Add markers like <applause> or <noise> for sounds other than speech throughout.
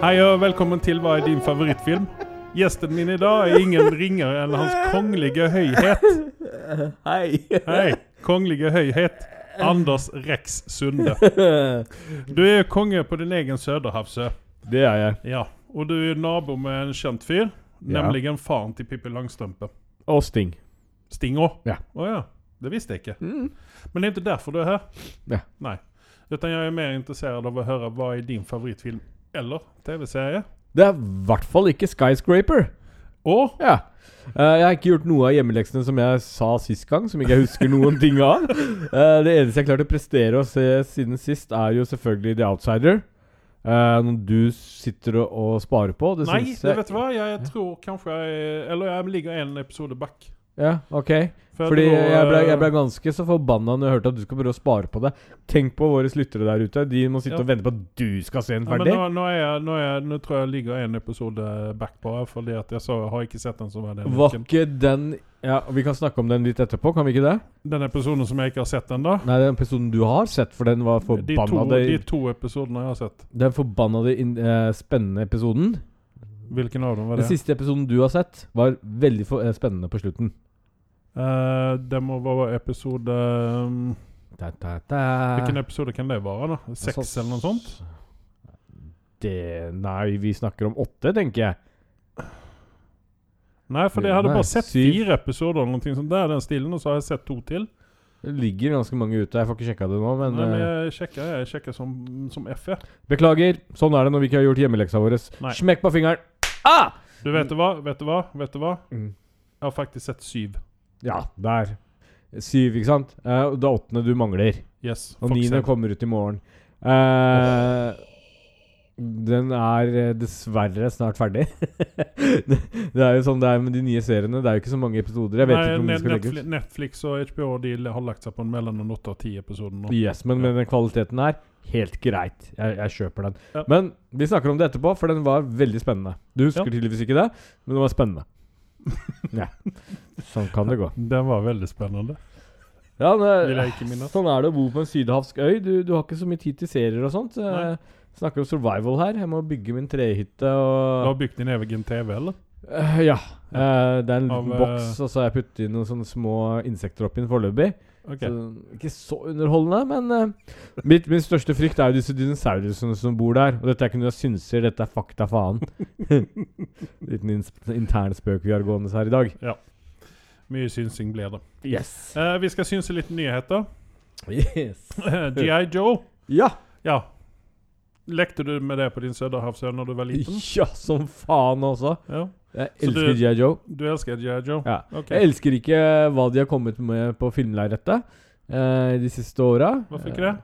Hei og velkommen til Hva er din favorittfilm? Gjesten min i dag er ingen ringere enn Hans kongelige høyhet. Hei. Hei, kongelige høyhet. Anders Rex Sunde. Du er konge på din egen Søderhavsø. Det er jeg. Ja, og du er nabo med en kjent fyr, Ja. nemlig faren til Pippi Langstrømpe. Og Sting. Sting òg? Ja. Å ja. Det visste jeg ikke. Mm. Men det er ikke derfor du er her. Ja. Nei. Utan jeg er mer interessert av å høre hva er din favorittfilm eller TV-serie. Det er i hvert fall ikke Skyscraper. Og Ja. Eh, jeg har ikke gjort noe av hjemmeleksene som jeg sa sist gang, som ikke jeg husker noen ting av. Eh, det eneste jeg klarte å prestere å se siden sist, er jo selvfølgelig The Outsider. Uh, når du sitter og, og sparer på. Det Nei, syns du jeg vet hva? Jeg tror kanskje jeg Eller jeg ligger en episode back. Ja, ok. For Fordi nå, jeg ble, jeg eh, ble ganske så forbanna når jeg hørte at du skal prøve å spare på det. Tenk på våre lyttere der ute. De må sitte Ja. og vente på at du skal se den ja, men ferdig. nå, nå, er jeg, nå, er jeg, nå tror jeg jeg ligger en episode back på, fordi at jeg så, har ikke sett den som var den Var ikke den Ja, Vi kan snakke om den litt etterpå, kan vi ikke det? Den episoden som jeg ikke har sett ennå. Nei, den episoden du har sett, for den var De, to- forbanna de to episodene jeg har sett. Den forbannede in, eh, spennende episoden. Hvilken av dem var det? Den siste episoden du har sett, var veldig for, eh, spennende på slutten. Eh, det må være episode um, Da, da, da. Hvilken episode kan det være? da? Seks Altså, eller noe sånt? Det Nei, vi snakker om åtte, tenker jeg. Nei, for jeg hadde bare sett syv. fire episoder eller noe sånt der, den stilen, og så har jeg sett to til. Det ligger ganske mange ute. Jeg får ikke sjekka det nå, men, Nei, men eh, jeg sjekker, jeg sjekker som, som F, jeg. Beklager. Sånn er det når vi ikke har gjort hjemmeleksa vår. Smekk på fingeren. Ah! Du vet du hva? Vet du hva? Vet du hva? Mm. Jeg har faktisk sett syv. Ja, der. Syv, ikke sant? Og det er åttende du mangler. Yes. Og niende kommer ut i morgen. Uh, den er eh, dessverre snart ferdig. <laughs> det, er jo sånn det er med de nye seriene. Det er jo ikke så mange episoder. Jeg vet Nei, ikke om de skal Netflix, ut. Netflix og HBO de har lagt seg på en mellom åtte og ti episoder. Yes, men med den kvaliteten her, helt greit. Jeg, jeg kjøper den. Ja. Men vi snakker om det etterpå, for den var veldig spennende. Du husker Ja. tydeligvis ikke det, men den var spennende. <laughs> ja. Sånn kan det gå. Den var veldig spennende. Ja, jeg minnes. Sånn er det å bo på en sydhavsk øy. Du, du har ikke så mye tid til serier og sånt. Nei. Eh, snakker om survival her. Jeg må bygge min trehytte Du og har bygd din egen TV, eller? Uh, Ja. Uh, det er en liten boks, og så har jeg puttet inn noen sånne små insekter oppi den foreløpig. Ok. Så Ikke så underholdende, men uh, mitt, min største frykt er jo disse dinosaurene som bor der. Og dette er ikke noe jeg synser, dette er fakta faen. <laughs> Liten in intern spøk vi har gående her i dag. Ja. Mye synsing ble det. Yes. Uh, vi skal synse litt nyheter. yes. <laughs> G.I. Joe. Ja. Ja. Lekte du med det på din Søderhavsø når du var liten? ja, som faen også. Ja. Jeg elsker G.I. Joe. Du elsker G.I. Joe? Ja. Okay. Jeg elsker ikke hva de har kommet med på filmlerretet uh, de siste åra. Hvorfor ikke det?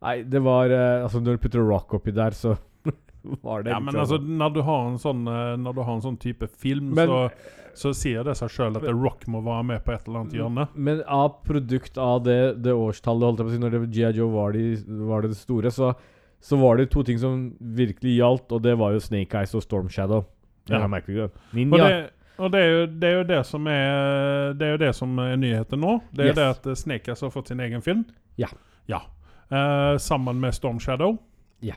Nei, det var uh, Altså, når du putter rock oppi der, så <laughs> var det Ja, men sånn- altså, når du har en sånn, har en sånn type film, Men- så, så sier det seg sjøl at men, Rock må være med på et eller annet hjørne. Men av produkt av det, det årstallet, holdt jeg på å si, når G.I. Joe var, de, var det store, så, så var det to ting som virkelig gjaldt, og det var jo Snake Eyes og Storm Shadow. Ja. Det? Og, det, og det, er jo, det er jo det som er Det er jo det som er nyheten nå. Det er Yes. det at eh, Snake Eyes har fått sin egen film. Ja. Ja. Eh, sammen med Storm Shadow. Ja.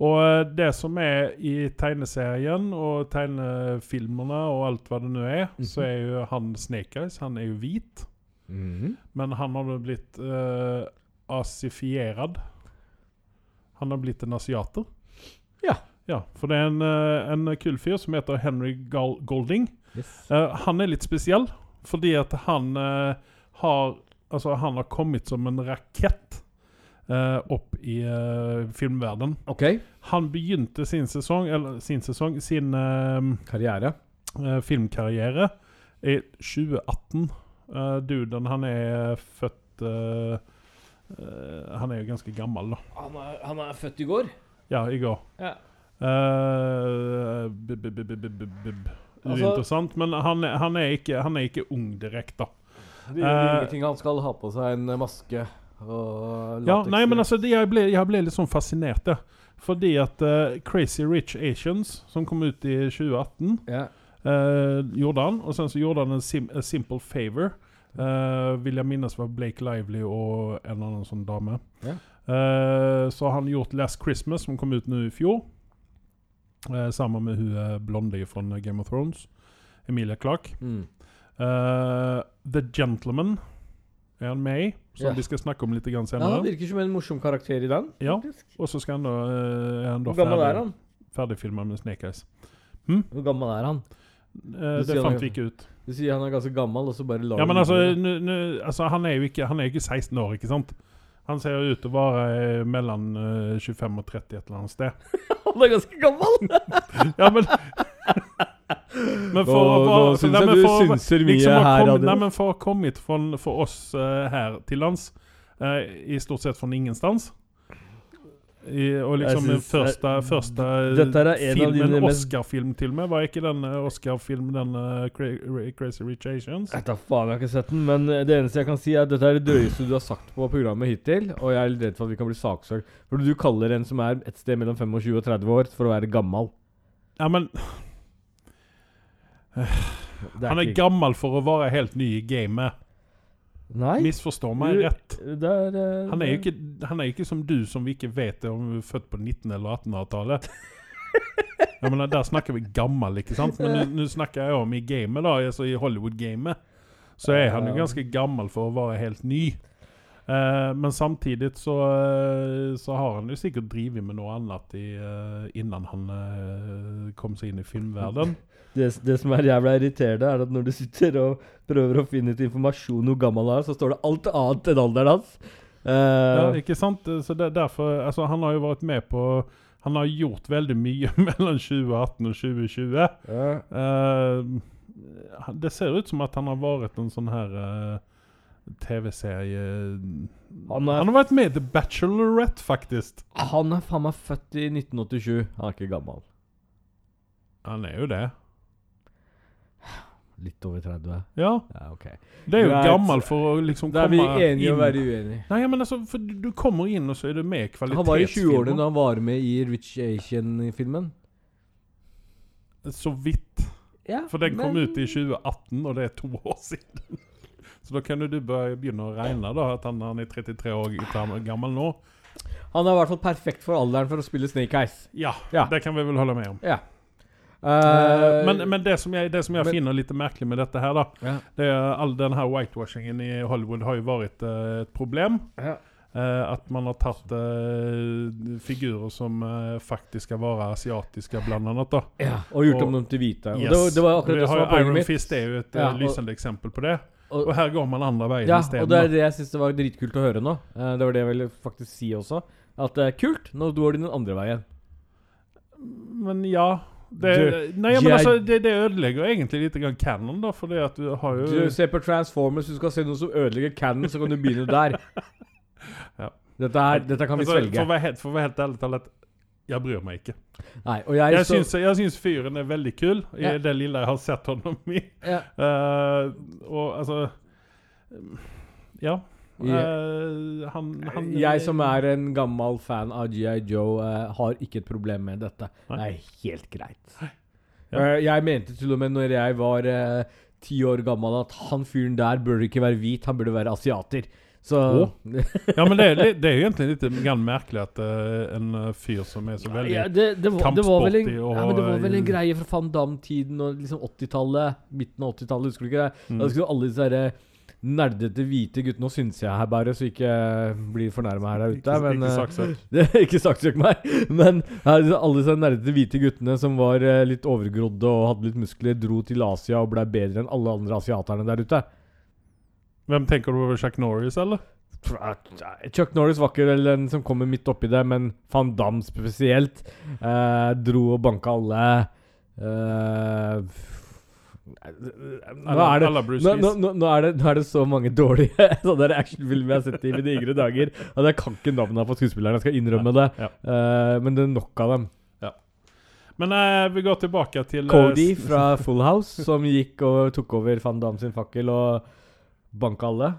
Og eh, det som er i tegneserien og tegnefilmene og alt hva det nå er, Mhm. så er jo han Snake Eyes Han er jo hvit, Mhm. men han har nå blitt uh, asifierad. Han har blitt en asiater. Ja. Ja, For det er en, eh, en kul fyr som heter Henry Gal Golding. Yes. Uh, han er litt spesiell, fordi at han uh, har Altså, han har kommet som en rakett uh, opp i uh, filmverden. Okay. Han begynte sin sesong, eller sin sesong, sin Karriere. eh, filmkarriere i 2018. Uh, duden, han er født Han er jo ganske gammel, da. Han er, han er født i går. Ja, i går. Ja. Eh. Altså- Uinteressant, men han, er- han, ikke, ung direkte. Det gjør Eh, ingenting. Han skal ha på seg en maske Ja, nei, men altså, jeg, ble, litt sånn fascinert, ja. Fordi at eh, Crazy Rich Asians, som kom ut i 2018, ja. eh, gjorde han. Og sen så gjorde han en Simple Favor. Uh, vil jeg minnes var Blake Lively og en annen sånn dame. Yeah. Uh, så har han gjort Last Christmas, som kom ut nå i fjor. Eh, sammen med hun Blondie blonde fra Game of Thrones. Emilia Clark. Mm. Eh, The Gentleman er han med i, som yeah. vi skal snakke om litt senere. Ja, han virker som en morsom karakter i den. Ja, og så skal han da, eh, er han da Hvor gammel er han? ferdigfilma med Snake Eyes. Hvor gammel er han? Eh, det han fant vi ikke ut. Du sier han er ganske gammel, og så bare lager Ja, men altså, altså han, er jo ikke, han er jo ikke 16 år, ikke sant? Han ser ut til å være eh, mellom eh, 25 og 30 et eller annet sted. <laughs> <laughs> Han er ganske gammel! <laughs> Ja, men <laughs> Men for Nå- nå syns jeg du for synser mye liksom her, Kom, Nei, men for å komme hit for, for oss uh, her til lands, uh, i stort sett fra ingenstans i, Og liksom den første, jeg, første en av filmen, Oscar-film til og med. Var ikke den eh, Oscar-film, den eh, Cra Crazy Rich Asians? Jeg tar faen, jeg har ikke sett den, men eh, det eneste jeg kan si, er at dette er det drøyeste du har sagt på programmet hittil, og jeg er litt redd for at vi kan bli saksøkt. For du kaller en som er et sted mellom 25 og 30 år, for å være gammel. Ja, men er han er ikke- gammel for å være helt ny i gamet. Nei. Misforstå meg rett. Der, er, eh, Han er ikke, han er ikke som du, som vi ikke vet om vi er født på 19- eller 1800-tallet. Ja, men Der snakker vi gammel, ikke sant? Men nå snakker jeg om i gamet, da, altså i Hollywood-gamet. Så er han jo ganske gammel for å være helt ny. Eh, men samtidig så, eh, så har han jo sikkert drevet med noe annet i, uh, innan han uh, kom seg inn i filmverden. <laughs> Det, det som er jævla irriterende, er at når du sitter og prøver å finne ut informasjon om hvor gammel han er, så står det alt annet enn alderen hans. Ja, ikke sant? Så det, derfor, altså, han har jo vært med på Han har gjort veldig mye <laughs> mellom 2018 og 2020. ja. Det ser ut som at han har vært en sånn her TV-serie Han Han har vært med i The Bachelorette, faktisk. Han er faen meg født i 1987. Han er ikke gammel. Han er jo det. Litt over 30. Ja. Ja, okay. Det er jo Greit. gammel for å liksom Da er vi enige inn å være uenige. Nei, men altså, for du kommer inn, og så er du med kvalitetsfilmer. Han var i 20-årene da han var med i Rich Asian-filmen. Så vidt. Ja, For den kom ut i 2018, og det er to år siden. Så da kan du begynne å regne da, at han, han er 33 år gammel nå. Han er i hvert fall perfekt for alderen for å spille Snake Eyes. Ja, Ja. det kan vi vel holde med om. Ja. Eh, Eh, men, men det som jeg, det som jeg men- finner litt merkelig med dette her, da ja. det er All den her whitewashingen i Hollywood har jo vært uh, et problem. Ja. Uh, at man har tatt uh, figurer som uh, faktisk skal være asiatiske, blant annet. da ja. Og gjort Og- om dem til hvite. Yes. det, det var akkurat det som var poenget mitt. Iron. Fist er jo et Ja, lysende eksempel på det. Og- Og her går man andre veien Ja, isteden. og det er det jeg syns var dritkult å høre nå. Eh, det var det jeg ville faktisk si også. At det er kult. Nå går de den andre veien. Men ja det, Du- Nei, men altså, det, det ødelegger egentlig litt canon, da, fordi at du har jo Du ser på Transformers, du skal se noe som ødelegger canon, så kan du begynne der. <laughs> Ja. Dette, her, dette kan vi altså, svelge. for å være helt ærlig talt Jeg bryr meg ikke. Nei, jeg, Jeg så- syns, jeg syns fyren er veldig kul, i Ja. det lille jeg har sett honom i. ja. Uh, og altså Ja. Ja. Eh, han, han Jeg som er en gammel fan av GI Joe, uh, har ikke et problem med dette. Nei. Det er helt greit. Eh, jeg mente til og med når jeg var eh, ti år gammel, at han fyren der burde ikke være hvit, han burde være asiater. Så? <laughs> Ja, men det er, det er jo egentlig litt grann merkelig at uh, en eh, fyr som er så veldig ja, det, det, var, det, var vel en, og- ja, men det var vel en greie fra Van Damme-tiden og liksom 80-tallet. Midten av 80-tallet, husker du ikke det? Mm. Da skulle alle disse derre nerdete hvite guttene Nå syns jeg her bare, så ikke blir fornærma her der ute. Ikke, men, ikke eh, saksøkt. <laughs> Er ikke saksøk meg, men her, er alle disse nerdete hvite guttene som var eh, litt overgrodde og hadde litt muskler, dro til Asia og ble bedre enn alle andre asiaterne der ute. Hvem tenker du over Chuck Norris, eller? Chuck Norris var ikke vel den som kommer midt oppi det, men Van Damme spesielt eh, dro og banka alle. Eh, nå er det nå, nå, nå, er det, nå er det så mange dårlige <laughs> sånne actionfilmer jeg har sett i mine yngre dager, at jeg kan ikke navnene på skuespillerne. Jeg skal innrømme det. Ja. Eh, men det er nok av dem. Men eh, vi går tilbake til Cody fra <laughs> Full House, som gikk og tok over Van Damme sin fakkel og banka alle.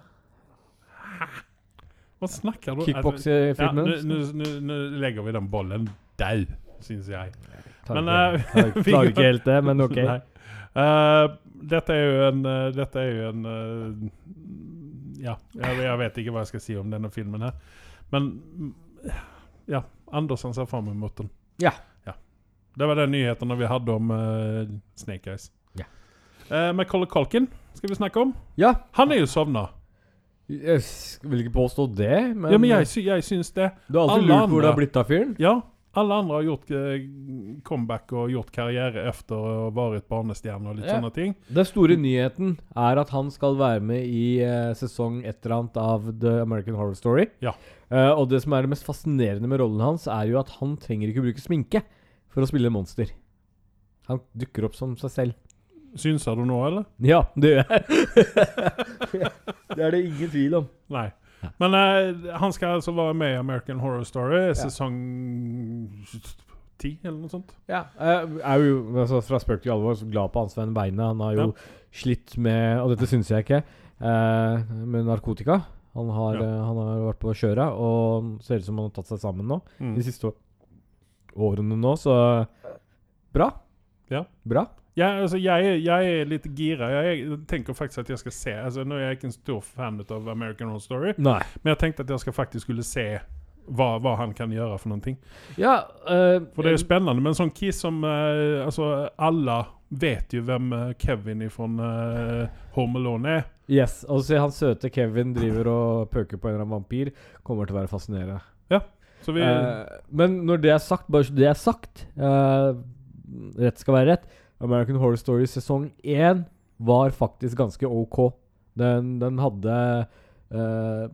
Hva snakker du Ja, Kickboksefilmen. Ja, nå- legger vi den bollen dau, syns jeg. Men, ikke- eh, Klarer ikke <laughs> helt det, men ok. <laughs> Eh, dette er jo en uh, Dette er jo en uh, Ja, jeg, jeg vet ikke hva jeg skal si om denne filmen her. Men mm, ja. Andersen ser fram mot den. Ja. ja. Det var den nyheten vi hadde om eh, Snake Eyes. Ja. Uh, Macaulay Culkin skal vi snakke om. Ja. Han er jo sovna. Jeg vil ikke påstå det, men, Ja, men jeg, sy jeg syns det. Du har alltid lurt hvor det har blitt av fyren. Ja, alle andre har gjort eh, comeback og gjort karriere efter å ha vært barnestjerne og litt Ja. sånne ting. Den store nyheten er at han skal være med i eh, sesong et eller annet av The American Horror Story. Ja. Eh, og det som er det mest fascinerende med rollen hans, er jo at han trenger ikke bruke sminke for å spille monster. Han dukker opp som seg selv. Synser du nå, eller? Ja, det gjør jeg. <laughs> det er det ingen tvil om. Nei. Men eh, han skal altså være med i American Horror Story, Ja. sesong ti, eller noe sånt. Ja, jeg er jo altså, fra spøk til alvor så glad på Hans venn Beine. Han har jo slitt med, og dette syns jeg ikke, eh, med narkotika. Han har, Ja. eh, han har vært på kjøret og ser ut som han har tatt seg sammen nå. Mm. De siste årene nå, så Bra. Ja. Bra. Ja, altså, jeg, jeg er litt gira. Jeg tenker faktisk at jeg skal se altså, Nå er jeg ikke en stor fan av American Horror Story, Nei. men jeg tenkte at jeg skal faktisk skulle se hva, hva han kan gjøre for ting. Ja uh, For det er jo spennende. Men sånn Kiss som uh, Altså, alle vet jo hvem eh, Kevin fra uh, Home Alone er. Yes. Og se han søte Kevin driver og pøker på en eller annen vampyr. Kommer til å være fascinerende. Så vi uh, men når det er sagt, bare så det er sagt eh, Rett skal være rett. American Horror Story sesong én var faktisk ganske ok. Den, den hadde uh,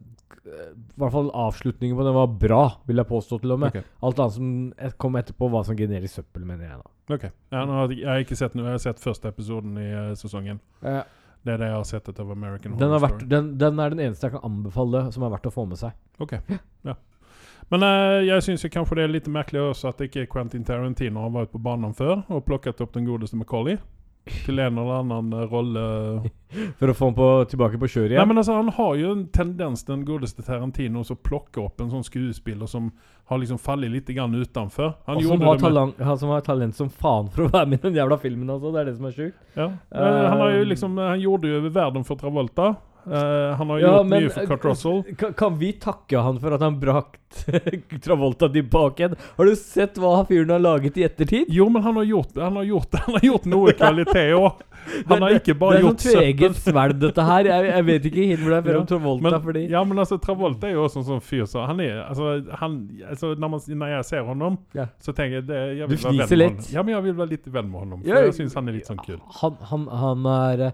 I hvert fall avslutningen på den var bra, vil jeg påstå til og med. Okay. Alt annet som et- kom etterpå, var som generisk søppel, mener jeg. da Ok. Ja, har jeg, jeg har ikke sett noe. Jeg har sett første episoden i uh, sesongen. Ja. Det er det jeg har sett av American den, Horror har vært, Story. den, den er den eneste jeg kan anbefale som er verdt å få med seg. Ok, ja. Men eh, jeg syns kanskje det er litt merkelig også at ikke Quentin Tarantino har vært på banen før og plukket opp den godeste Macaulay til en eller annen eh, rolle. <laughs> For å få den tilbake på kjøret igjen? Nei, men altså, Han har jo en tendens, den godeste Tarantino, å plukke opp en sånn skuespiller som har liksom fallet litt utenfor. Han som har, talent, han som har talent som faen for å være med i den jævla filmen. Altså. Det er det som er sjukt. ja. Uh, Han Um, liksom Han gjorde jo verden for Travolta. Eh, han har Ja, gjort men, mye for Kurt eh, Russell. Kan, kan vi takke han for at han brakte <laughs> Travolta tilbake igjen? Har du sett hva fyren har laget i ettertid? Jo, men han har gjort, han har gjort, han har gjort noe kvalitet òg. <laughs> Han har ikke bare det er gjort sånn tveget sverd, dette her. Jeg, jeg vet ikke helt hvor det er Ja, om Travolta, Men, fordi ja, men altså, Travolta er jo også en sånn fyr så Han er altså, han, altså når, man, når jeg ser honom, Ja. så tenker jeg det, jeg Du fniser litt. Ja, men jeg vil være litt venn med honom. For Ja, jeg syns han er litt sånn kul. han, han, han, er,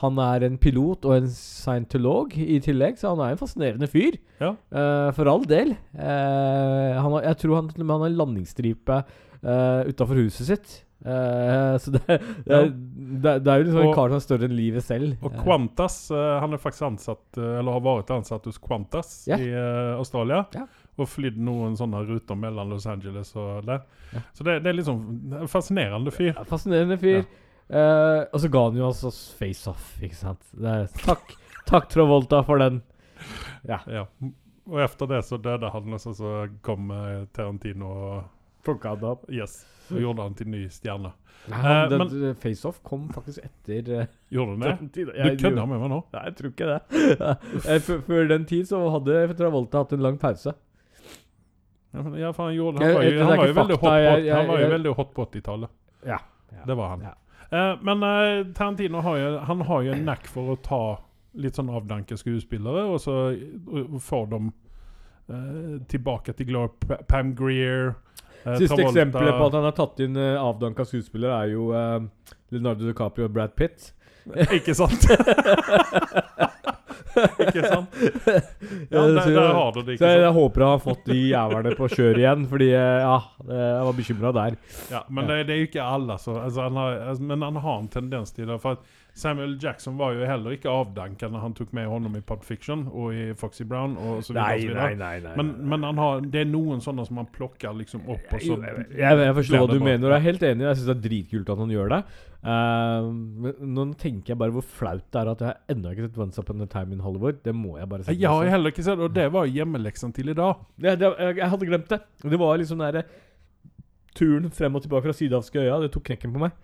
han er en pilot og en scientolog i tillegg, så han er en fascinerende fyr. Ja. Uh, for all del. Uh, han har, jeg tror han til og med har en landingsstripe uh, utafor huset sitt. Uh, så det, det, er, det, det er jo liksom en kar som er større enn livet selv. Og Eh, Qantas, eh, han er faktisk ansatt, eh, eller har vært ansatt hos Qantas yeah. i eh, Australia. Yeah. Og flydd noen sånne ruter mellom Los Angeles og der. Yeah. Så det, det er sånn en fascinerende fyr. ja, fascinerende fyr. Eh, og så ga han jo altså face-off, ikke sant. Er, takk, takk Travolta for den. Ja. Ja. Og etter det så døde han, og så, så kom eh, Tarantino og Plukka han opp. Yes. Og gjorde han til ny stjerne. Han, Eh, face-off kom faktisk etter uh, Gjorde han det? Du kødder med meg nå? Nei, jeg tror ikke det. <laughs> Eh, før- den tid så hadde Travolta hatt en lang pause. Ja, men, ja, for han, gjorde, han var jo, det han var jo veldig fakta, hot på, jeg- jeg- han var jo veldig hot på 80-tallet. Ja. Det var han. Ja. Eh, men eh, Tarantino har jo, han har jo en knack for å ta litt sånn avdanka skuespillere, og så og få dem eh, tilbake til glory. Pam Greer eh, Siste Travolta. eksempelet på at han har tatt inn uh, avdanka skuespillere, er jo eh, Leonardo DiCaprio og Brad Pitt. Ikke sant? <laughs> ikke sant? <laughs> Ja, der, der har du det. Ikke sant? jeg håper jeg har fått de jævlene på kjør igjen, fordi eh, ja, jeg var bekymra der. Ja, men det, det er jo ikke alle. Så, altså, han har, altså, men han har en tendens til det. For at Samuel Jackson var jo heller ikke avdanka når han tok med honom i Pod Fiction og i Foxy Brown. og så videre. nei, nei, nei, nei. Men, men han har, det er noen sånne som han plukker liksom opp. Og så, jeg, jeg, jeg forstår hva du mener, og jeg er helt enig. Jeg syns det er dritkult at han gjør det. Uh, men nå tenker jeg bare hvor flaut det er at jeg har ennå ikke sett Once Upon a Time in Hollywood. Det må jeg bare si. Jeg har heller ikke sett og det var hjemmeleksen til i dag. Ja, det, jeg, jeg hadde glemt det. Det var liksom den turen frem og tilbake fra sydafske øya. Det tok knekken på meg.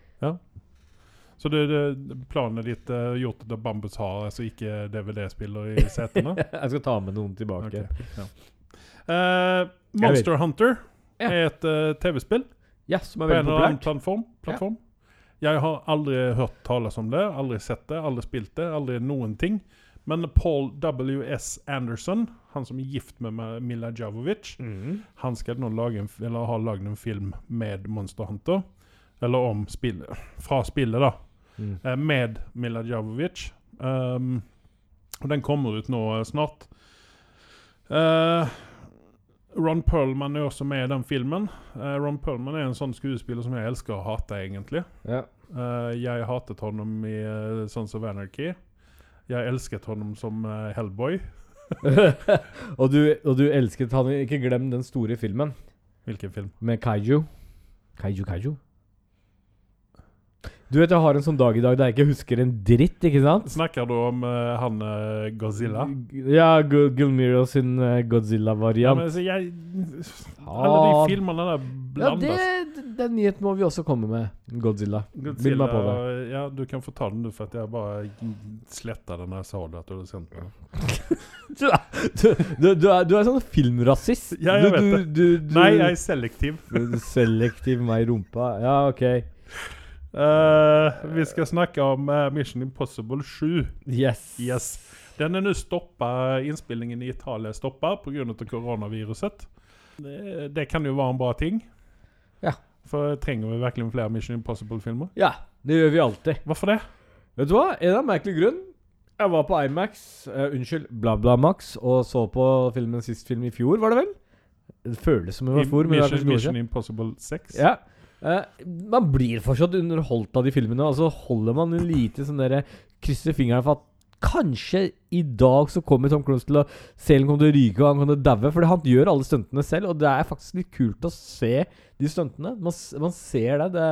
Så det, det, planen ditt uh, gjort at Bambus har altså ikke DVD-spiller i setene? <laughs> jeg skal ta med noen tilbake. Okay. ja. Uh, Monster Hunter Ja. er et uh, TV-spill. Ja, som er på en eller annen populært. plattform. Ja. Jeg har aldri hørt tales om det, aldri sett det, aldri spilt det, aldri noen ting. Men Paul W.S. Anderson, han som er gift med Mila Javovic, mm. han skal nå lage en, eller har lagd en film med Monster Hunter. Eller om spillet. Fra spillet, da. Mm. Eh, med Mila Javovic. Um, og den kommer ut nå eh, snart. Uh, Ron Perlman er også med i den filmen. Uh, Ron Perlman er en sånn skuespiller som jeg elsker å hate, egentlig. Ja. Uh, jeg hatet honom i uh, Sons of Anarchy. Jeg elsket honom som Hellboy. <laughs> og, du, og du elsket han Ikke glem den store filmen Hvilken film? med Kaiju. Kaiju, Kaiju. Du vet jeg har en sånn dag i dag der jeg ikke husker en dritt, ikke sant? Snakker du om uh, han uh, Godzilla? Ja, Gilmiro sin uh, Godzilla-variant. men, altså, jeg, alle de filmene der Ja, blandes. det, den nyheten må vi også komme med. Godzilla. Bind meg på det. ja, du kan få ta den du, for at jeg bare sletta den jeg sa det. at du hadde sendt meg. <laughs> Du, du, du, du, er, du er sånn filmrasist. Ja, jeg du, vet du, det. Du, du, Nei, jeg er selektiv. Selektiv meg i rumpa. Ja, ok. Eh, vi skal snakke om eh, Mission Impossible 7. Yes. Yes. Den er nå stoppa, innspillingen i Italia er stoppa pga. koronaviruset. Det, det kan jo være en bra ting. Ja. For trenger vi virkelig flere Mission Impossible-filmer? Ja, det gjør vi alltid. Hvorfor det? Vet du hva? En av merkelig grunn. Jeg var på Imax, uh, unnskyld, BlaBlaMax, og så på filmen sist film i fjor, var det vel? Det føles som i fjor, Mission, Mission. Impossible 6? Ja. Eh, man blir fortsatt underholdt av de filmene, og så holder man en lite sånn derre Krysser fingrene for at kanskje i dag så kommer Tom Cruise til å Selen kommer til å ryke, og han kommer til å daue. For han gjør alle stuntene selv, og det er faktisk litt kult å se de stuntene. Man, man ser det. Det,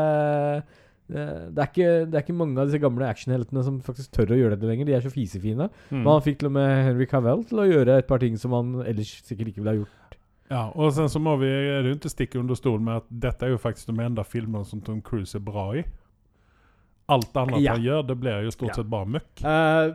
det, det, er ikke, det er ikke mange av disse gamle actionheltene som faktisk tør å gjøre det lenger. De er så fisefine. Mm. Men han fikk til og med Henry Cavell til å gjøre et par ting som han ellers sikkert ikke ville ha gjort. Ja, og sen så må vi er det jo ikke stikke under stol med at dette er jo faktisk de enda filmene som Tom Cruise er bra i. Alt annet Ja. han gjør, det blir jo stort Ja. sett bare møkk. Uh,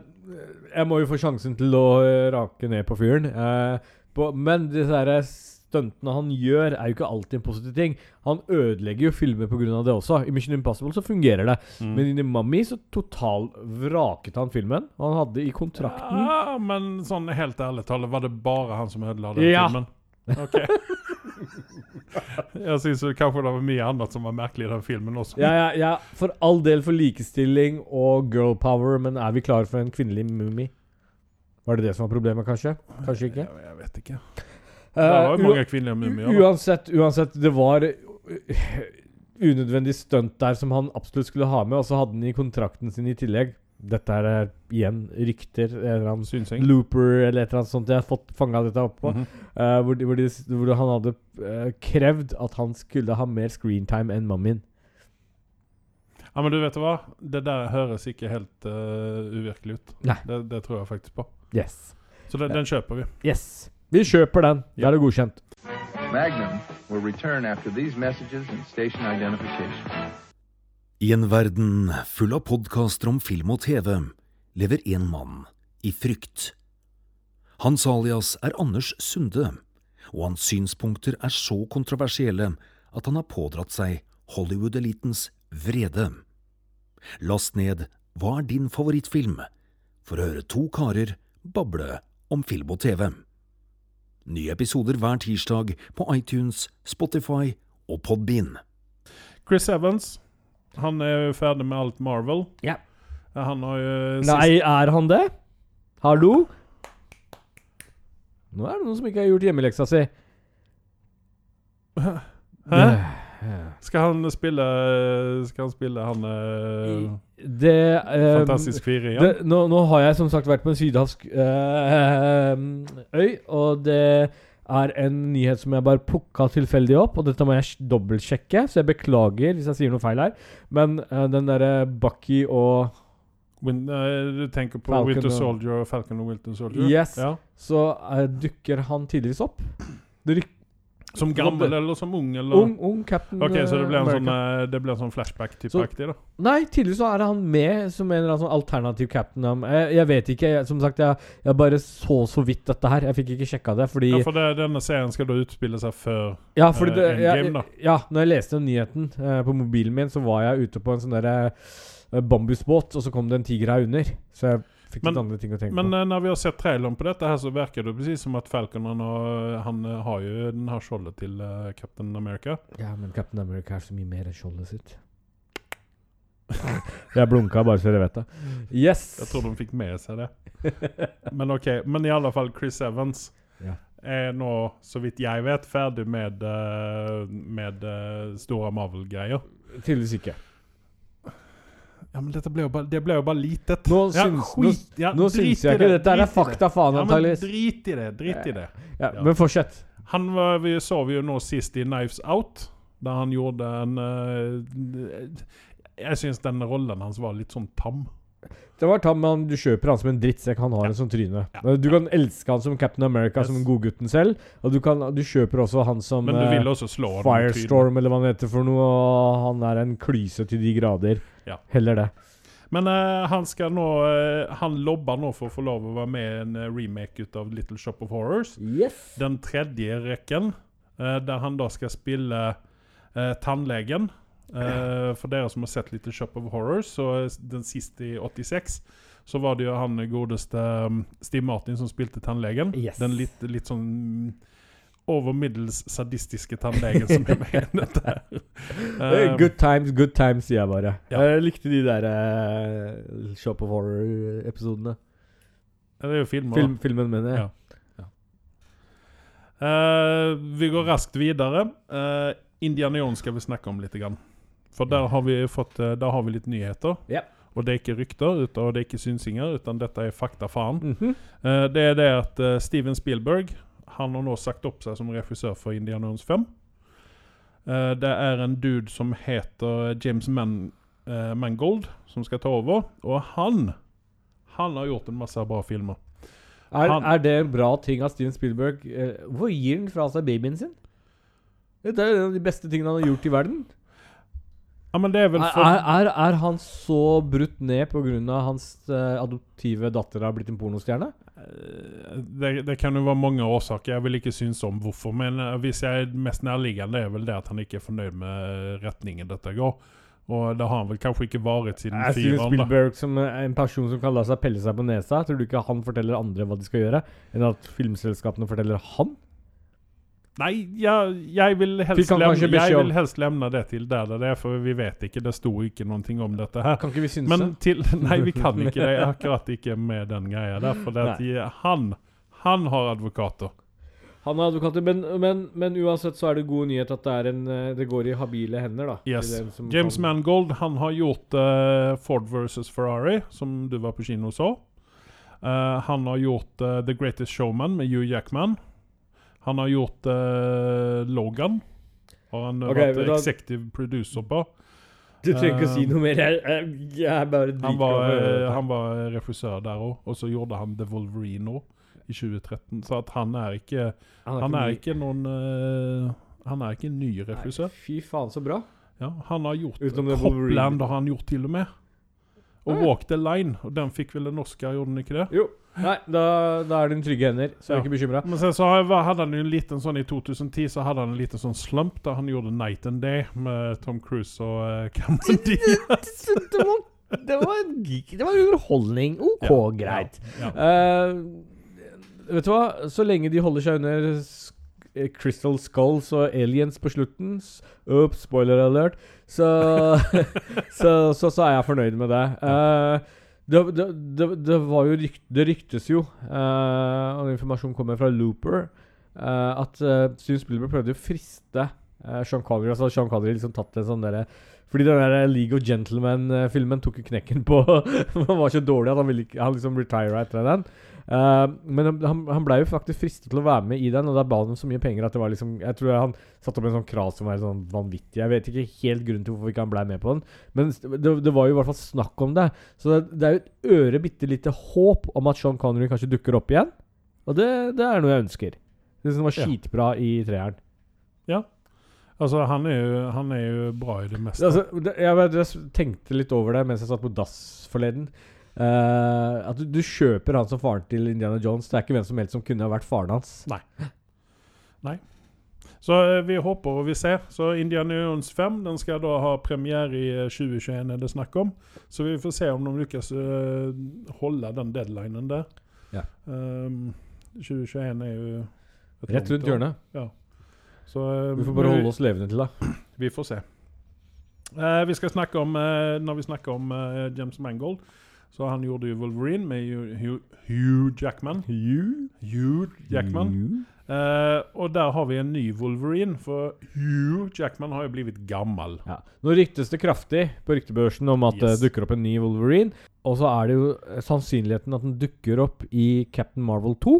jeg må jo få sjansen til å eh, rake ned på fyren. Uh, på, men disse her stuntene han gjør, er jo ikke alltid en positiv ting. Han ødelegger jo filmer pga. det også. I Mission Impossible så fungerer det. Mm. Men i Mummy så totalvraket han filmen. Han hadde i kontrakten Ja, men sånn helt ærlig talt, var det bare han som ødela den Ja. filmen? Ok. jeg syns kanskje det var mye annet som var merkelig i den filmen også. ja, ja, ja, For all del for likestilling og girl power, men er vi klare for en kvinnelig mummi? Var det det som var problemet, kanskje? Kanskje ikke? Jeg, jeg vet ikke. Eh, Det var jo mange kvinnelige mumier. Uansett, uansett, det var uh, unødvendig stunt der som han absolutt skulle ha med, og så hadde han i kontrakten sin i tillegg Dette er igjen rykter. En eller annen Synsing. looper eller et eller annet sånt. Jeg har fått fanga dette opp på. Mm -hmm. uh, hvor, de, hvor, de, hvor han hadde uh, krevd at han skulle ha mer screentime enn mummien. Ja, men du vet hva? Det der høres ikke helt uh, uvirkelig ut. Nei. Det, det tror jeg faktisk på. Yes. Så den, den kjøper vi. Yes. Vi kjøper den. Da Ja. er det godkjent. Magnum will return after these messages and station identification. I en verden full av podkaster om film og TV lever en mann i frykt. Hans alias er Anders Sunde, og hans synspunkter er så kontroversielle at han har pådratt seg Hollywood-elitens vrede. Last ned Hva er din favorittfilm? for å høre to karer bable om film og TV. Nye episoder hver tirsdag på iTunes, Spotify og Podbean. Chris Evans. Han er jo ferdig med alt Marvel. Ja. Han har jo Nei, er han det? Hallo? Nå er det noen som ikke har gjort hjemmeleksa si. Hæ? Skal han spille Skal han spille han eh, Det eh, Fantastisk fire igjen? Ja. nå, nå har jeg som sagt vært på en sydhavsk uh, øy, og det er en nyhet som jeg bare plukka tilfeldig opp, og dette må jeg sj- dobbeltsjekke, så jeg beklager hvis jeg sier noe feil her. Men uh, den derre Bucky og Win, uh, du tenker på Falcon Winter Soldier og Falcon og Winter Soldier? Yes. Ja. Så uh, dukker han tidligvis opp. Det ryk Som gammel eller som ung? Eller? Ung, ung Captain Ok, så det ble en America. sånn, eh, det ble en sånn flashback-type-aktig, da? Nei, tydeligvis så er han med som en eller annen sånn alternativ captain. Um, Jeg, jeg vet ikke. Jeg, som sagt, jeg, jeg bare så så vidt dette her. Jeg fikk ikke sjekka det, fordi Ja, for det, denne serien skal da utspille seg før Ja, fordi eh, det, jeg, Endgame, da. ja, når jeg leste den nyheten eh, på mobilen min, så var jeg ute på en sånn derre eh, bambusbåt, og så kom det en tiger her under. Så jeg fikk Men- litt andre ting å tenke Men på. Men når vi har sett traileren på dette, her så virker det precis som at Falcon han, har- han eh, har jo den her skjoldet til uh, Captain America. Ja, men Captain America er så mye mer enn skjoldet sitt. <laughs> jeg blunka bare så dere vet det. Yes! Jeg tror de fikk med seg det. Men ok, men i alle fall Chris Evans Ja. er nå, så vidt jeg vet, ferdig med, eh, med eh, store Marvel-greier. Tydeligvis ikke. Ja, men dette ble jo bare, det ble jo bare litet. Nå ja, syns- skit, ja, Nå syns jeg ikke ikke dette er det. fakta faen, Ja, men antakeligvis. drit i det, drit i det. Ja, ja. Men fortsett. Han var, vi så vi jo nå sist i Knives Out, der han gjorde en uh, Jeg syns den rollen hans var litt sånn tam. Det var tam, men du kjøper han som en drittsekk. Han har en sånn tryne. Ja. Du kan elske han som Captain America, Yes. som godgutten selv. Og du, kan, du kjøper også han som Men du eh, også. Firestorm, eller hva han heter for noe. Og han er en klyse til de grader. Ja. Heller det. Men uh, han skal nå uh, Han lobber nå for å få lov å være med i en remake ut av Little Shop of Horrors. Yes. Den tredje rekken, uh, der han da skal spille tannlegen. Eh, for dere som har sett litt Shop of Horrors, så den siste i 86, så var det jo han godeste um, Steve Martin som spilte tannlegen. Yes. Den litt, litt sånn mm, over middels sadistiske tannlegen som er med i <laughs> dette. Eh, Um, good times, good times, sier jeg bare. Ja. Jeg likte de der uh, Shop of Horror-episodene. det er jo filmer. Film, filmen, mener jeg. Ja. Uh, vi går raskt videre. Uh, Indiana Jones skal vi snakke om litt. Grann. For der har vi fått eh, Der har vi litt nyheter. Ja. Og det er ikke rykter, og det er ikke synsinger, utan dette er fakta faen. Mm -hmm. uh, det er det at uh, Steven Spielberg Han har nå sagt opp seg som regissør for Indiana Jones 5. Uh, det er en dude som heter James Man, Mangold, som skal ta over. Og han Han har gjort en masse bra filmer. Er, Han- er det en bra ting at Steven Spielberg? Hvorfor gir han fra seg babyen sin? Det er en av de beste tingene han har gjort i verden. Ja, men det er vel Er, for er, er han så brutt ned pga. hans uh, adoptive datter har blitt en pornostjerne? Eh, det, det kan jo være mange årsaker. Jeg vil ikke synes om hvorfor. Men eh, hvis jeg er mest nærliggende, er vel det at han ikke er fornøyd med retningen dette går. Og det har han vel kanskje ikke vært siden Er Jeg synes. Spielberg som en person som kan la seg pelle seg på nesa? Tror du ikke han forteller andre hva de skal gjøre, enn at filmselskapene forteller han? Nei, jeg, jeg, vil helst lemne, jeg vil helst lemne det til der det er, for vi vet ikke. Det sto ikke noe om dette her. Kan ikke vi synse? Men til <laughs> Nei, vi kan <laughs> ikke det. Akkurat ikke med den greia der. For det at de, han, han har advokater. Han har advokater, men, men, men uansett så er det god nyhet at det, er en, eh, det går i habile hender, da. Yes. James kan- Mangold han har gjort uh, Ford versus Ferrari, som du var på kino og så. Uh, han har gjort uh, The Greatest Showman med Hugh Jackman. Han har gjort uh, Logan. Har han har Ok, vært da- executive producer på. Du trenger ikke å si Eh, noe mer. Jeg, jeg, jeg er bare Han var, eh, han var regissør der òg, og så gjorde han The Wolverine i 2013. Så at han er ikke Han er ny. ikke noen uh, Han er ikke en ny. Nei, Fy faen, så bra. Ja, han har gjort. Copland har han gjort til og med. Og Ah. Walk the Line. Og den fikk vel en Oscar, gjorde den ikke det? Jo. Nei, da, da er det i trygge hender, så jeg er ikke bekymra. Men så, så hadde han jo en liten sånn i 2010 så hadde han en liten sånn slump da han gjorde Night and Day med Tom Cruise og uh, Cameron <laughs> Diaz. det var, det var, en geek- det var underholdning. OK, Ja, greit. Ja, ja. Uh, vet du hva? Så lenge de holder seg under Crystal Skulls og aliens på slutten s- Oops, spoiler alert. Så, <laughs> så, så, så er jeg fornøyd med det. Eh, det, det, det, det var jo rykt, Det ryktes jo, uh, og informasjonen kommer fra Looper, uh, at uh, Steven Spielberg prøvde å friste uh, Sean Connery. Altså Sean Connery liksom tatt en sånn derre fordi den der League of Gentlemen-filmen tok jo knekken på <laughs> Han var så dårlig at han ville ikke Han liksom retira etter den. Eh, men han- han, blei jo faktisk fristet til å være med i den, og da ba han om så mye penger at det var liksom Jeg tror han satte opp en sånn krav som var sånn vanvittig. Jeg vet ikke helt grunnen til hvorfor ikke han blei med på den, men det, det var jo i hvert fall snakk om det. Så det, det er jo et øre bitte lite håp om at Sean Connery kanskje dukker opp igjen. Og det, det er noe jeg ønsker. Det som var Ja. skitbra i treeren. Altså, han er, jo, han er jo bra i det meste. Altså, det, jeg, jeg tenkte litt over det mens jeg satt på dass forleden. Eh, at du, du kjøper han som faren til Indiana Jones. Det er ikke hvem som helst som kunne ha vært faren hans. Nei Så uh, vi håper og vi ser. Så Indiana Jones 5 den skal da ha premiere i eh, 2021, er det snakk om. Så vi får se om de lykkes uh, holde den deadlinen der. Ja. Um, 2021 er jo Rett rundt hjørnet. hjørnet. Så, eh, Vi får bare holde oss levende til det. Vi får se. Eh, vi skal snakke om eh, Når vi snakker om eh, James Mangold Så han gjorde jo Wolverine med Hugh, Hugh, Hugh Jackman. Hugh Jackman. Eh, og der har vi en ny Wolverine, for Hugh Jackman har jo blitt gammel. Ja. Nå ryktes det kraftig på ryktebørsen om at Yes. det dukker opp en ny Wolverine. Og så er det jo eh, sannsynligheten at den dukker opp i Captain Marvel 2.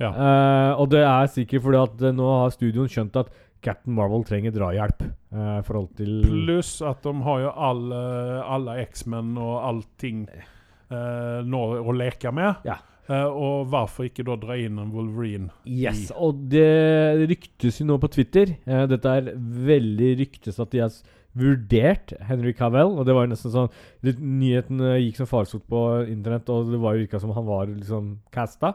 Ja. Eh, og det er sikkert fordi at eh, nå har studioen skjønt at Captain Marvel trenger drahjelp. eh, forhold til Pluss at de har jo alle, alle X-Men og allting eh, nå å leke med. Ja. Eh, og hvorfor ikke da dra inn en Wolverine? Yes, og det ryktes jo nå på Twitter eh, Dette er veldig ryktes at de har vurdert Henry Cavell. Og det var jo nesten sånn det, Nyheten eh, gikk som farsott på internett, og det var jo virka som han var liksom casta.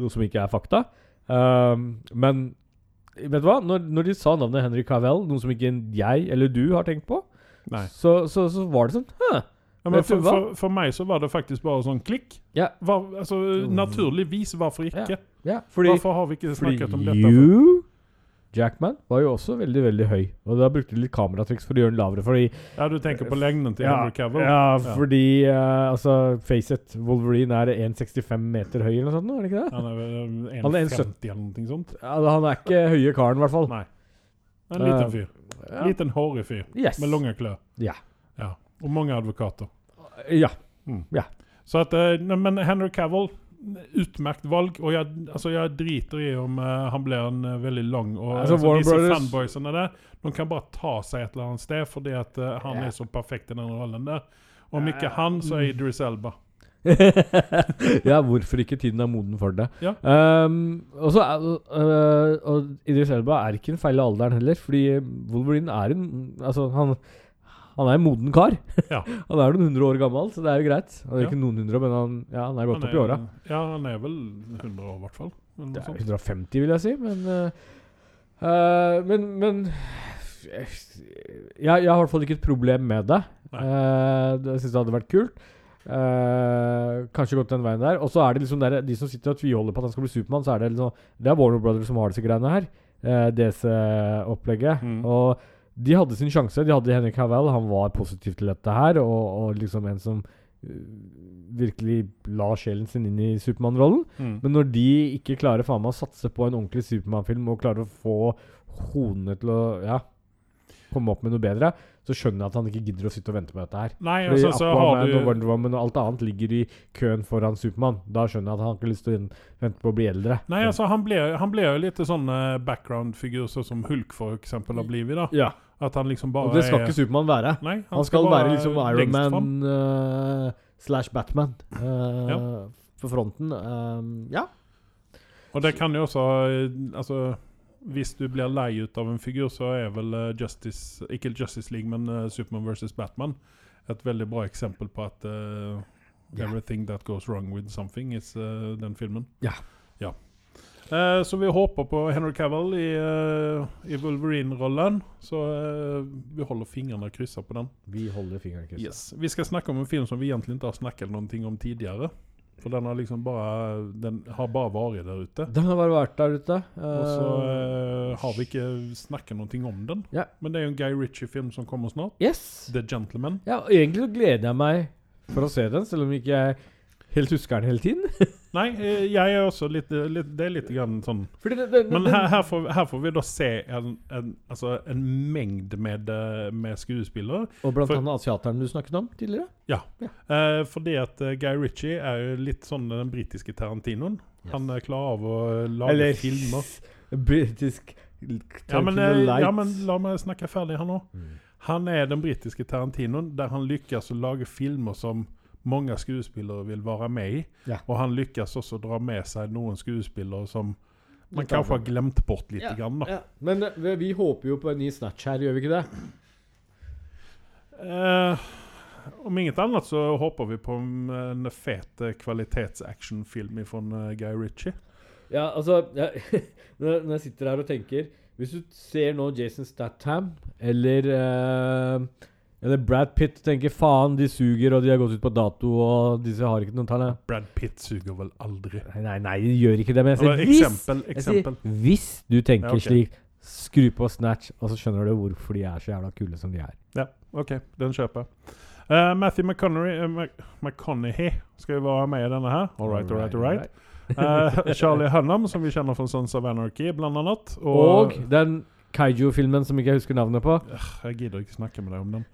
Noe som ikke er fakta. Um, men vet du hva? Når, når de sa navnet Henry Cavell, noe som ikke jeg eller du har tenkt på, så, så, så var det sånn Hæ? Ja, men for, for, for meg så var det faktisk bare sånn klikk. Ja. Var, altså, naturligvis, hvorfor ikke? Ja, fordi Hvorfor har vi ikke snakket om dette? Fordi you Jackman var jo også veldig veldig høy. Og da brukte de litt kameratriks for å gjøre den lavere. Fordi Ja, du tenker på lengden til ja, Henry Cavill? ja, Ja. fordi uh, Altså, face it, Wolverine er 1,65 meter høy eller noe sånt, nå, er det ikke det? Han er vel um, Han er 1,50 eller noe sånt? Ja, han er ikke høye karen, i hvert fall. Nei. En liten fyr. fyr. Ja. Liten hårig fyr Yes. med lange klør. Ja. Ja. Og mange advokater. Ja. Så at, eh, men Henry Cavill, utmerkt valg. Og jeg, altså jeg driter i om eh, han blir en eh, veldig lang og Altså, altså, Disse Brothers- fanboysene der, de kan bare ta seg et eller annet sted fordi at eh, han yeah. er så perfekt i den rollen der. Om ikke han, så er mm. Idris Elba. <laughs> ja, hvorfor ikke tiden er moden for det? Ja. Um, også, uh, og Idris Elba er ikke en feil alderen heller, fordi Wolverine er en Altså, han, han er en moden kar. Ja. <laughs> han er noen hundre år gammel, så det er jo greit. Han er Ja. ikke noen hundre, men han, ja, han er godt oppi åra. Ja, han er vel 100 år, i hvert fall. Det er 150, vil jeg si, men uh, Men, men jeg, jeg har i hvert fall ikke et problem med det. Uh, jeg syns det hadde vært kult. Uh, kanskje gått den veien der. Og så er det liksom der, de som sitter og tviholder på at han skal bli Supermann, så er det liksom Det er Warner Brothers som har disse greiene her. Uh, DC-opplegget. Mm. Og de hadde sin sjanse. De hadde Henrik Havel, Han var positiv til dette her, og, og liksom en som uh, virkelig la sjelen sin inn i Supermann-rollen. Mm. Men når de ikke klarer faen meg å satse på en ordentlig Supermann-film og klarer å få hodene til å ja, komme opp med noe bedre, så skjønner jeg at han ikke gidder å sitte og vente med dette her. Nei, Fordi altså, så har Aquaman og Wonder Woman og alt annet ligger i køen foran Supermann. Da skjønner jeg at han ikke har lyst til å vente på å bli eldre. Nei, altså, han ble, han ble jo litt sånn eh, background-figur, sånn som Hulk for eksempel har blitt. da. ja. At han liksom bare Og det skal ikke Supermann være. Nei, Han, skal, være liksom lengst Iron. Man øh, slash Batman uh, Ja. på fronten. Uh, ja. Og det kan jo også eh, Altså, hvis du blir lei ut av en figur, så er vel eh, Justice Ikke Justice League, men eh, Superman versus Batman et veldig bra eksempel på at uh. Everything that goes wrong with something is uh, den filmen. Ja. ja. Uh, så vi håper på Henry Cavill i, i Wolverine-rollen. Så vi holder fingrene kryssa på den. Vi holder fingrene kryssa. Yes. Vi skal snakke om en film som vi egentlig ikke har snakket noe om tidligere. For den har liksom bare Den har bare vært der ute. Den har bare vært der ute. Og så Uh, har vi ikke snakket noe om den. Ja. Men det er jo en Guy Ritchie-film som kommer snart. yes. The Gentleman. Ja, og egentlig så gleder jeg meg for å se den, selv om ikke jeg helt husker den hele tiden. <laughs> Nei, eh, jeg er også litt, litt Det er litt grann sånn Fordi det, det, Men her, her, får, her får vi da se en, en, altså en mengde med, eh, med skuespillere. Og blant for- annet asiateren du snakket om tidligere. Eh, fordi at eh, Guy Ritchie er jo litt sånn den britiske Tarantinoen. Han er klar av å lage Eller filmer. <laughs> Britisk Ja men, eh, ja, men la meg snakke ferdig her nå. Mm. Han er den britiske Tarantinoen, der han lykkes å lage filmer som mange skuespillere vil være med i. Ja. Og han lykkes også dra med seg noen skuespillere som Man litt kanskje har glemt bort litt. Ja, grann. Ja. Men eh, vi, vi håper jo på en ny Snatch her, gjør vi ikke det? Eh, om inget annet så håper vi på en, en fet eh, kvalitetsactionfilm från uh, Guy Ritchie. Ja, altså <laughs> jeg, når, når jeg sitter her og tenker Hvis du ser nå Jason Statham eller eh, Eller Brad Pitt tenker faen, de suger, og de har gått ut på dato, og disse har ikke noen talent Brad Pitt suger vel aldri? Nei, nei, nei, de gjør ikke det. Men jeg sier hvis, eksempel. jeg sier, hvis du tenker Ja, okay. slik, skru på Snatch, og så skjønner du hvorfor de er så jævla kule som de er. Ja, OK. den kjøper jeg. Uh, Matthew McConaughey, uh, Mc- McConaughey skal jo være med i denne her. All right, all right, all right. Eh, Charlie Hunnam, som vi kjenner fra Sons of Anarchy blant annet. Og, Og den Kaiju-filmen som ikke jeg husker navnet på. Jeg gidder ikke snakke med deg om den.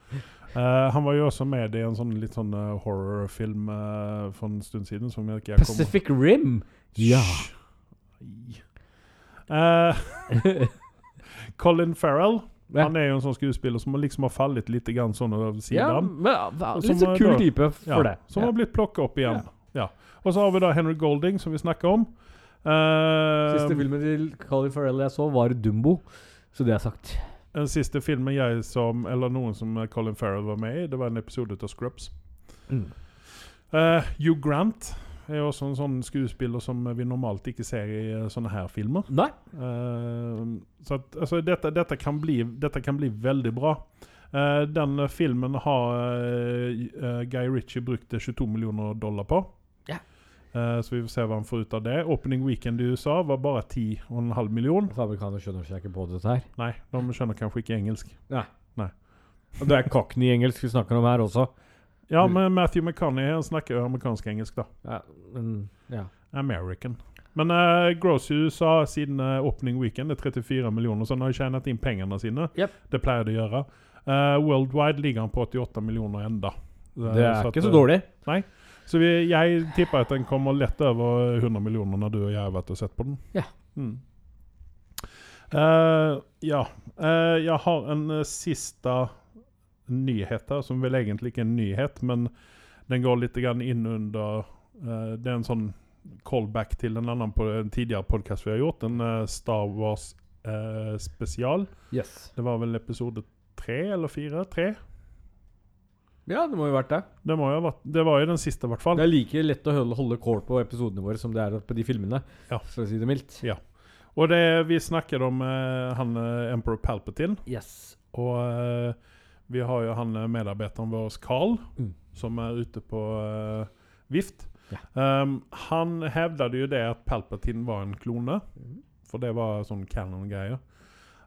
Uh, han var jo også med i en sånn litt sånn uh, horrorfilm uh, for en stund siden som jeg ikke jeg kommer- Pacific Rim! Ja. <laughs> Colin Farrell. Ja. Han er jo en sånn skuespiller som liksom har fallet litt grann sånn over Ja, siden. men ja, litt så kul type for det. Som har blitt plukka opp igjen. Ja. Og så har vi da Henry Golding, som vi snakker om. Siste filmen til Colin Farrell jeg så, var Dumbo. Så det er sagt. Den siste filmen jeg som, eller noen som Colin Farrell var med i, det var en episode av Scrubs. Mm. Uh, Hugh Grant er også en sånn skuespiller som vi normalt ikke ser i eh, sånne her filmer. Nei. Uh, så at, altså, dette, dette, kan bli, dette kan bli veldig bra. Uh, den filmen har Guy Ritchie brukt eh, 22 millioner dollar på. Eh, så vi får se hva han får ut av det. Opening weekend i USA var bare 10,5 millioner. Fabrikaner skjønner seg ikke på dette her. Nei, de skjønner kanskje ikke engelsk. Nei. det er cockney-engelsk vi snakker om her også. Ja, men Matthew McConaughey snakker amerikansk-engelsk, da. Ja, men ja. American. Men uh, Gross i USA siden uh, opening weekend er 34 millioner, så han har tjent inn pengene sine. Yep. Det pleier de å gjøre. Uh, worldwide ligger han på 88 millioner enda. Det, Det er så ikke at, så dårlig. dårlig. Så vi, jeg tipper at den kommer lett over 100 millioner når du og jeg har vært og sett på den. Ja. Mm. Uh, ja. Uh, jeg har en uh, siste nyhet her, som vel egentlig ikke er en nyhet, men den går litt inn under Det er en sånn callback til en annen på en tidligere podkast vi har gjort, en Star Wars spesial. Yes. Det var vel episode tre eller fire? Tre? Ja, det må jo ha vært det. Det, må jo ha vært, det var jo den siste, i hvert fall. Det er like lett å holde, holde kål på episodene våre som det er på de filmene. Ja. For å si det mildt. Ja. Og det, vi snakker om uh, han eh, Emperor Palpatine. Yes. Og uh, vi har jo han medarbeideren vår, Carl, Mm. som er ute på uh, vift. Ja. Um, han hevdet jo det at Palpatine var en klone. mm. For det var sånn canon-greier.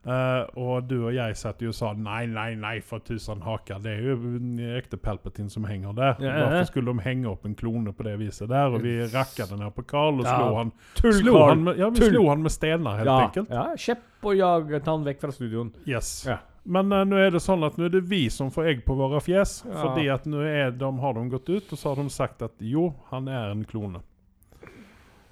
Eh, og du og jeg satt jo og sa nei, nei, nei, for tusen haker. Det er jo ekte Palpatine som henger der. Ja. Hvorfor skulle de henge opp en klone på det viset der? Og vi rakka den her på Carl og Ja. slo han Slo han med, ja, vi slo han med stener, helt ja, enkelt. ja, kjepp og jaget han vekk fra studioen. Yes. Ja. Men uh, nå er det sånn at nå er det vi som får egg på våre fjes. Ja. Fordi at nå de, har de gått ut, og så har de sagt at jo, han er en klone.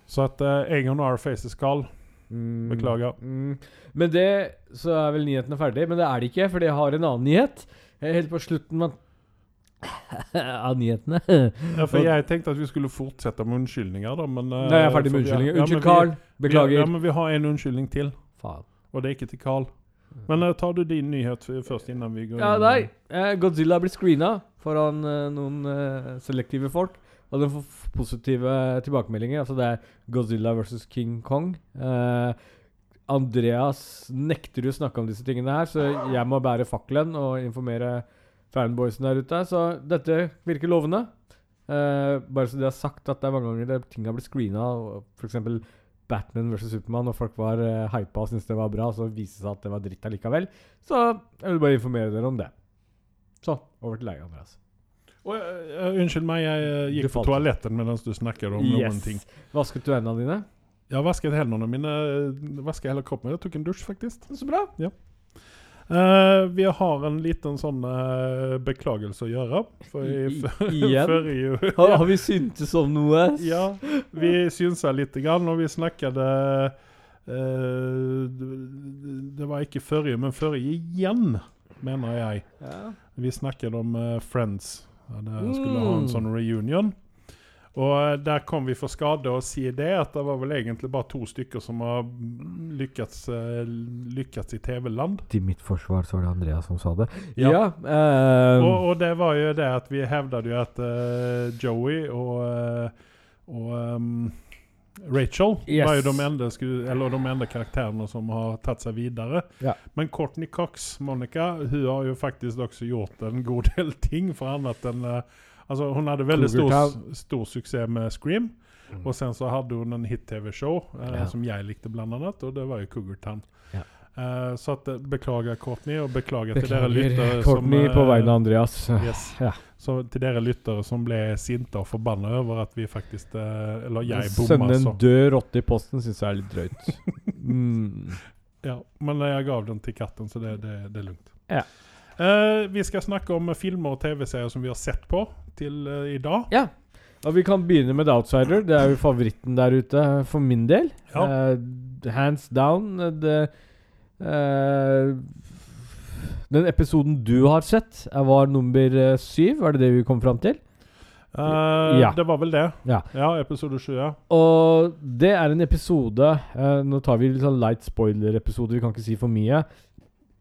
Så at uh, Egon R. Faces Carl. Mm. Beklager. Mm. Med det så er vel nyhetene ferdig, men det er det ikke, for jeg har en annen nyhet. Er helt på slutten av <laughs> av nyhetene. Ja, for jeg tenkte at vi skulle fortsette med unnskyldninger, da, men Nei, jeg er ferdig med er- unnskyldninger. Unnskyld, Carl. Ja, Beklager. Ja, men vi har en unnskyldning til, Faen. og det er ikke til Carl. Men uh, tar du din nyhet først, innan vi går Ja, nei. Eh, Godzilla blir screena foran uh, noen uh, selektive folk. Og den får positive tilbakemeldinger. Altså det er Godzilla versus King Kong. Eh, Andreas nekter jo å snakke om disse tingene her, så jeg må bære fakkelen og informere fanboysen der ute. Så dette virker lovende. Eh, bare så de har sagt at det er mange ganger det ting har blitt screena, f.eks. Batman versus Supermann, og folk var uh, hypa og syntes det var bra, så viste det seg at det var dritt allikevel. Så jeg vil bare informere dere om det. Så, over til deg, Andreas. Og, uh, unnskyld meg, jeg uh, gikk på toaletten mens du snakket om noen ting. Vasket du hendene dine? Jeg vasket hendene mine, vasket hele kroppen. Jeg tok en dusj, faktisk. Så bra. Eh, vi har en liten sånn uh, beklagelse å gjøre. For i, i- igjen? <laughs> forrige Har, har vi syntes om noe? Ja, vi synsa litt, grann, og vi snakket uh, det- var ikke forrige, men forrige igjen, mener jeg. Ja. Vi snakket om eh, Friends. Ja, det skulle ha en Mm. sånn reunion. Og eh, der kom vi for skade å si det, at det var vel egentlig bare to stykker som har lykkes, eh, lykkes i TV-land. Til mitt forsvar så var det Andrea som sa det. Ja. Ja. um. Og, og det var jo det at vi hevdet jo at uh, Joey og, og ehm, Rachel Yes. var jo de enda, eller de enda karakterene som har tatt seg videre. Ja. Men Courtney Cox, Monica, hun har jo faktisk også gjort en god del ting for annet enn Uh, Altså, hun hadde veldig stor, stor suksess med Scream. Mm. Og sen så hadde hun en hit-TV-show eh, Ja. som jeg likte, blant annet, og det var jo Cougar Town. Ja. Eh, så at, eh, beklager, Courtney, og beklager, til dere lyttere Courtney som på eh, vegne av Andreas. Yes. <laughs> Ja. Så til dere lyttere som ble sinte og forbanna over at vi faktisk uh, Eller jeg bomma, Sende en så. død rotte i posten syns jeg er litt drøyt. <laughs> mm. Ja, men jeg gav den til katten, så det, det, det er lugnt. Ja. Vi skal snakke om filmer og TV-serier som vi har sett på til i dag. Ja. Og vi kan begynne med The Outsider. Det er jo favoritten der ute for min del. Ja. Hands down. Det, den episoden du har sett, eh, var nummer eh, syv. Var det det vi kom fram til? Uh, Ja. Det var vel det. Ja. episode sju, ja. Og det er en episode uh, Nå tar vi litt sånn light spoiler-episode, vi kan ikke si for mye.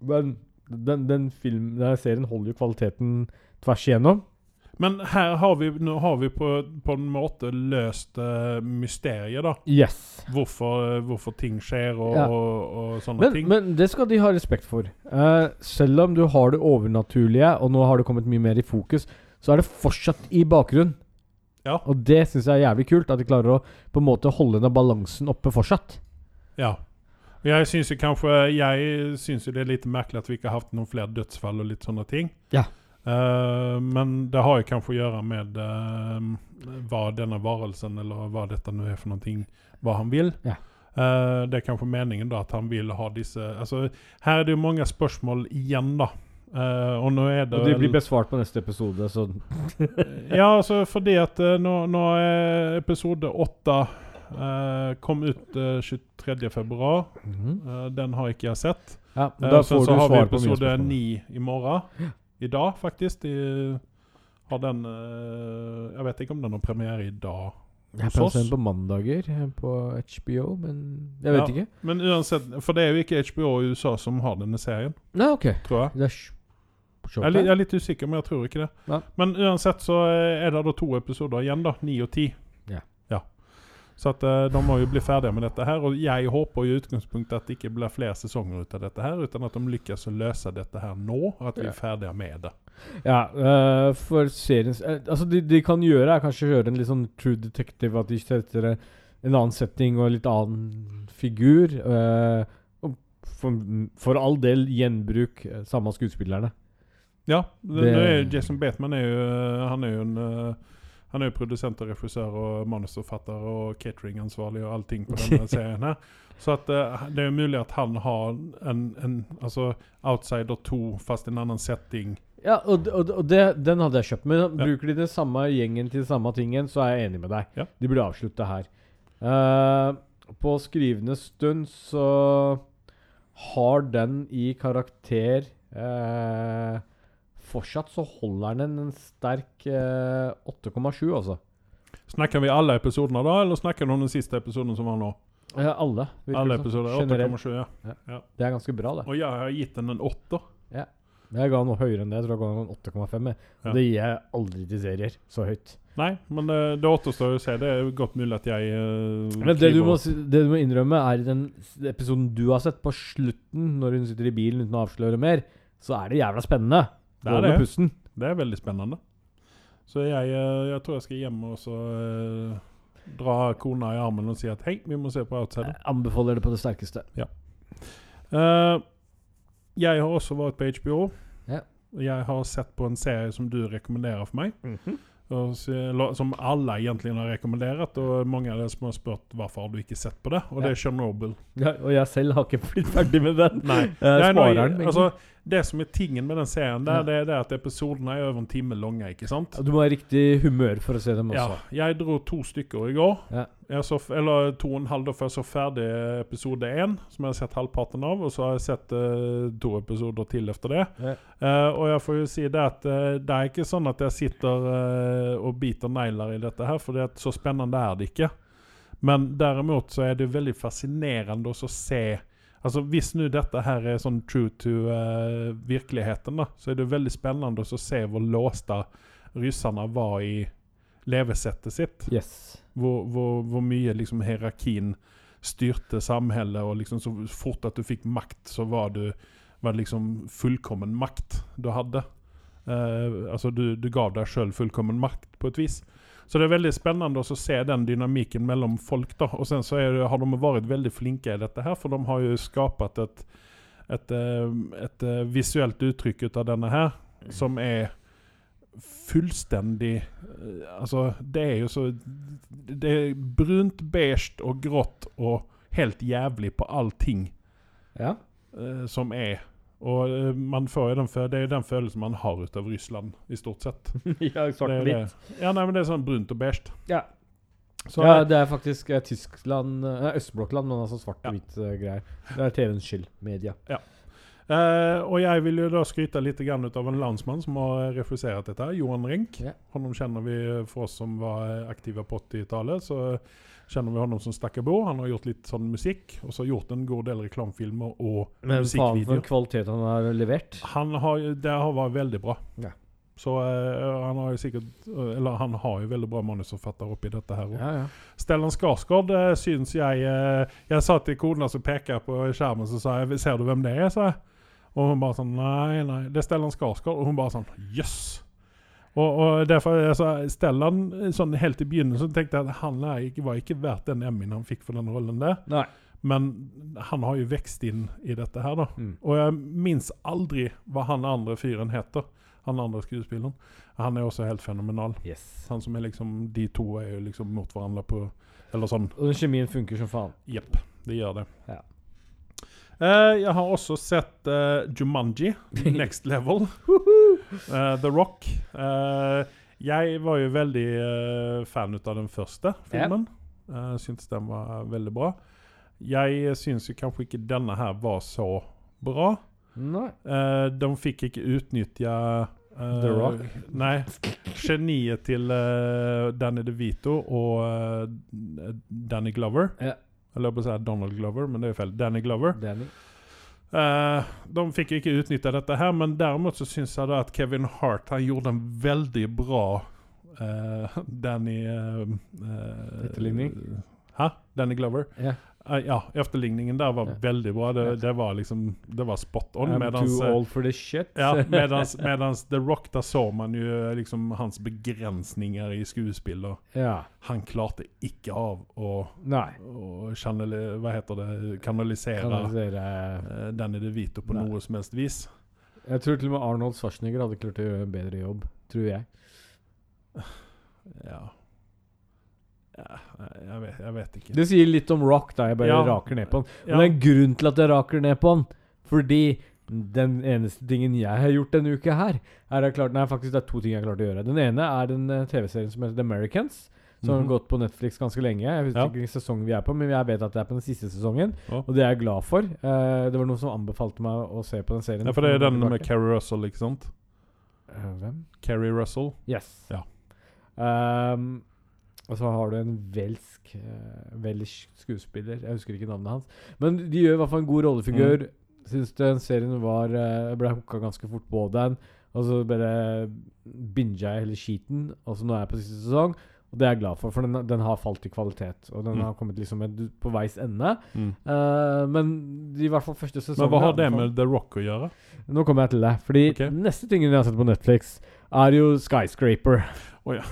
Men den, den, film, den serien holder jo kvaliteten tvers igjennom. Men her har vi, har vi på, på en måte løst uh, mysteriet, da. Yes. Hvorfor, hvorfor ting skjer og, Ja. og, og sånne Men, ting. men det skal de ha respekt for. Uh, selv om du har det overnaturlige, og nå har det kommet mye mer i fokus, så er det fortsatt i bakgrunnen. Ja. Og det syns jeg er jævlig kult, at de klarer å på en måte holde den balansen oppe fortsatt. Ja. Jeg syns jo kanskje Jeg syns jo det er litt merkelig at vi ikke har hatt noen flere dødsfall og litt sånne ting. Ja. Eh, men det har jo kanskje å gjøre med uh, hva denne varelsen, eller hva dette nå er for noe, hva han vil. Ja. Uh, det er kanskje meningen da at han vil ha disse Altså, her er det jo mange spørsmål igjen, da. Eh, og nå er det Og de blir besvart på neste episode, så <laughs> ja, altså fordi at uh, nå, nå er episode åtte uh, kom ut uh, 23. februar. Eh, den har ikke jeg sett. Ja, Eh, da får så du har vi episode ni i morgen. I dag, faktisk. De har den eh, Jeg vet ikke om den har premiere i dag. Jeg hos oss. den på mandager eh, på HBO, men jeg vet Ja. ikke. Men uansett, for det er jo ikke HBO i USA som har denne serien, Nei, ok. tror jeg. Det er sh- Jeg er, li- jeg er litt usikker, men jeg tror ikke det. Ja. Men uansett så eh, er det da to episoder igjen, da. Ni og ti. Så at eh, de må jo bli ferdige med dette her. Og jeg håper i utgangspunktet at det ikke blir flere sesonger ut av dette her, uten at de lykkes å løse dette her nå, og at vi er ferdige med det. Ja, uh, for seriens uh, Altså, de, de kan gjøre er kanskje gjøre en litt sånn true detective, at de setter en en annen setting og en litt annen figur. Uh, for, for all del gjenbruk eh, samme skuespillerne. Ja, det, Det- Jason Bateman er jo, han er jo en eh, han er jo produsent og regissør og manusforfatter og cateringansvarlig og allting på denne <laughs> serien her. Så at uh, det er jo mulig at han har en, en altså Outsider 2, fast en annen setting. Ja, og, og, og det, den hadde jeg kjøpt. Men Ja. bruker de den samme gjengen til den samme tingen, så er jeg enig med deg. Ja. De burde avslutte her. Uh, på skrivende stund så har den i karakter eh, Fortsatt så holder den en sterk eh, 8,7, altså. Snakker vi alle episodene da, eller snakker du om den siste episoden som var nå? Ja, alle. Alle episoder. Generelt. 8,7, ja. Det er ganske bra, det. Og jeg har gitt den en åtter. Jeg ga noe høyere enn det. Jeg tror jeg ga den 8,5. jeg. Ja. Det gir jeg aldri til serier. Så høyt. Nei, men eh, det återstår å se. Det er godt mulig at jeg uh, Men det du, må, det du må innrømme, er den episoden du har sett, på slutten, når hun sitter i bilen uten å avsløre mer, så er det jævla spennende. Det er det. pusten. Det er veldig spennende. Så jeg, eh, jeg tror jeg skal hjem og så eh, dra kona i armen og si at hei, vi må se på Outsider. Jeg anbefaler det på det sterkeste. Eh, jeg har også vært på HBO. Ja. Jeg har sett på en serie som du rekommenderer for meg. Mm la- som alle egentlig har rekommendert, og mange av dere som har spurt hvorfor har du ikke sett på det, og det er Chernobyl. Ja, og jeg selv har ikke blitt ferdig med den. Nei. Nei, nå- altså, det som er tingen med den serien, der, Ja. det er det at episodene er over en time lange. ikke sant? du må ha riktig humør for å se dem Ja, jeg dro to stykker i går. Ja. Jeg så, eller to og en halv da, for jeg så ferdig episode én, som jeg har sett halvparten av. Og så har jeg sett uh, to episoder til etter det. Ja. Uh, og jeg får jo si det at uh, det er ikke sånn at jeg sitter og biter negler i dette her, for det så spennende er det ikke. Men derimot så er det veldig fascinerende å se Altså Hvis nå dette her er sånn true to virkeligheten, da, så er det veldig spennende å se hvor låsta russerne var i levesettet sitt Yes. Hvor, hvor, hvor mye liksom hierarkien styrte samhället og liksom så fort at du fikk makt så var, du, var det liksom fullkommen makt du hadde. Uh, altså du, du gav deg sjøl fullkommen makt på et vis. Så det er veldig spennende å se den dynamikken mellom folk. da, Og sen så det, har de vært veldig flinke i dette her, for de har jo skapt et, et, et, et eh, visuelt uttrykk ut av denne her, som er fullstendig eh, Altså, det er jo så Det er brunt, beige og grått og helt jævlig på allting Ja. uh, som er. Og uh, man får jo den, det er jo den følelsen man har ut av Russland, i stort sett. <laughs> ja, svart og hvitt. Ja, nei, men det er sånn brunt og beige. Ja. Så ja, det er faktisk Tyskland Østblokkland, men altså svart Ja. og hvitt greier. Det er TV-ens skyld. Media. Eh, og jeg vil jo da skryte litt grann ut av en landsmann som har refusert dette. Johan Rink, Ja. Honom kjenner vi for oss som var aktive på 80-tallet. Så kjenner vi honom som stakkarbo. Han har gjort litt sånn musikk, og så gjort en god del reklamefilmer og Men faen for musikkvideoer. en kvalitet han har levert. Han har, det har vært veldig bra. Ja. Så uh, han har jo sikkert Eller han har jo veldig bra manusforfatter oppi dette her òg. Ja, ja. Stellan Skarsgård uh, syns jeg uh, Jeg sa til kona som peker på skjermen, så sa jeg 'Ser du hvem det er?' sa jeg. Og hun bare sånn Nei, nei, det er Stellan Skarsgård. Og hun bare sånn Jøss! Og, og derfor sa Stellan sånn helt i begynnelsen tenkte jeg at han ikke, var ikke verdt den Emmyen han fikk for den rollen der. Nei. Men han har jo vekst inn i dette her, da. Mm. Og jeg minns aldri hva han andre fyren heter. Han andre skuespilleren. Han er også helt fenomenal. Yes. Han som er liksom De to er jo liksom mot hverandre på Eller sånn. Og kjemien funker som faen. Jepp, det gjør det. Ja. Eh, jeg har også sett uh, Jumanji, <laughs> Next Level. uh, The Rock. Jeg var jo veldig fan ut av den første filmen. Uh, syntes den var veldig bra. Jeg syns jo kanskje ikke denne her var så bra. Nei. De fikk ikke utnyttja eh, The Rock? Nei. Geniet til Danny DeVito og Danny Glover. Ja. Jeg på å si Donald Glover, men det er jo feil. Danny Glover. Danny. Eh, de fikk jo ikke utnytta dette her, men derimot så syns jeg da at Kevin Hart han gjorde en veldig bra eh, Danny uh, eh, Etterligning? Hæ? Danny Glover? Ja. Eh, ja, efterligningen der var veldig bra. Det, det var liksom Det var spot on. I'm medans, too eh, old for this shit. ja, <laughs> medans, medans The Rock, der så man jo eh, liksom hans begrensninger i skuespill. Ja. han klarte ikke av å, å channeli, hva heter det, kanalisere Kanalisere Danny DeVito på Nei. noe som helst vis. Jeg tror til og med Arnold Schwarzenegger hadde klart å gjøre en bedre jobb. Tror jeg. Ja. Jeg, vet, jeg vet ikke. Det sier litt om Rock, da. Jeg bare Ja. raker ned på han. Men Ja. det er en grunn til at jeg raker ned på han. Fordi den eneste tingen jeg har gjort denne uka her, er det klart Nei, faktisk det er to ting jeg har klart å gjøre. Den ene er den eh, TV-serien som heter The Americans. Som Mhm. har gått på Netflix ganske lenge. Jeg vet Ja. ikke hvilken sesong vi er på, men jeg vet at det er på den siste sesongen. Oh. Og det er jeg glad for. Uh, det var noen som anbefalte meg å se på den serien. Ja, for det er den med. Carrie Russell, ikke sant? Uh, Hvem? Carrie Russell. Yes. Ja. Ehm, og så har du en velsk uh, welsh skuespiller. Jeg husker ikke navnet hans. Men de gjør i hvert fall en god rollefigur. Mm. Syns den serien var uh, ble hooka ganske fort på den. Og så bare binga jeg hele skiten. Og så nå er jeg på siste sesong. Og det er jeg glad for, for den, den har falt i kvalitet. Og den Mm. har kommet liksom på veis ende. Mm. Uh, men i hvert fall første sesong Men hva har det med The Rock å gjøre? Nå kommer jeg til det. Fordi okay. neste tingen jeg har sett på Netflix, er jo Skyscraper. Oh, ja.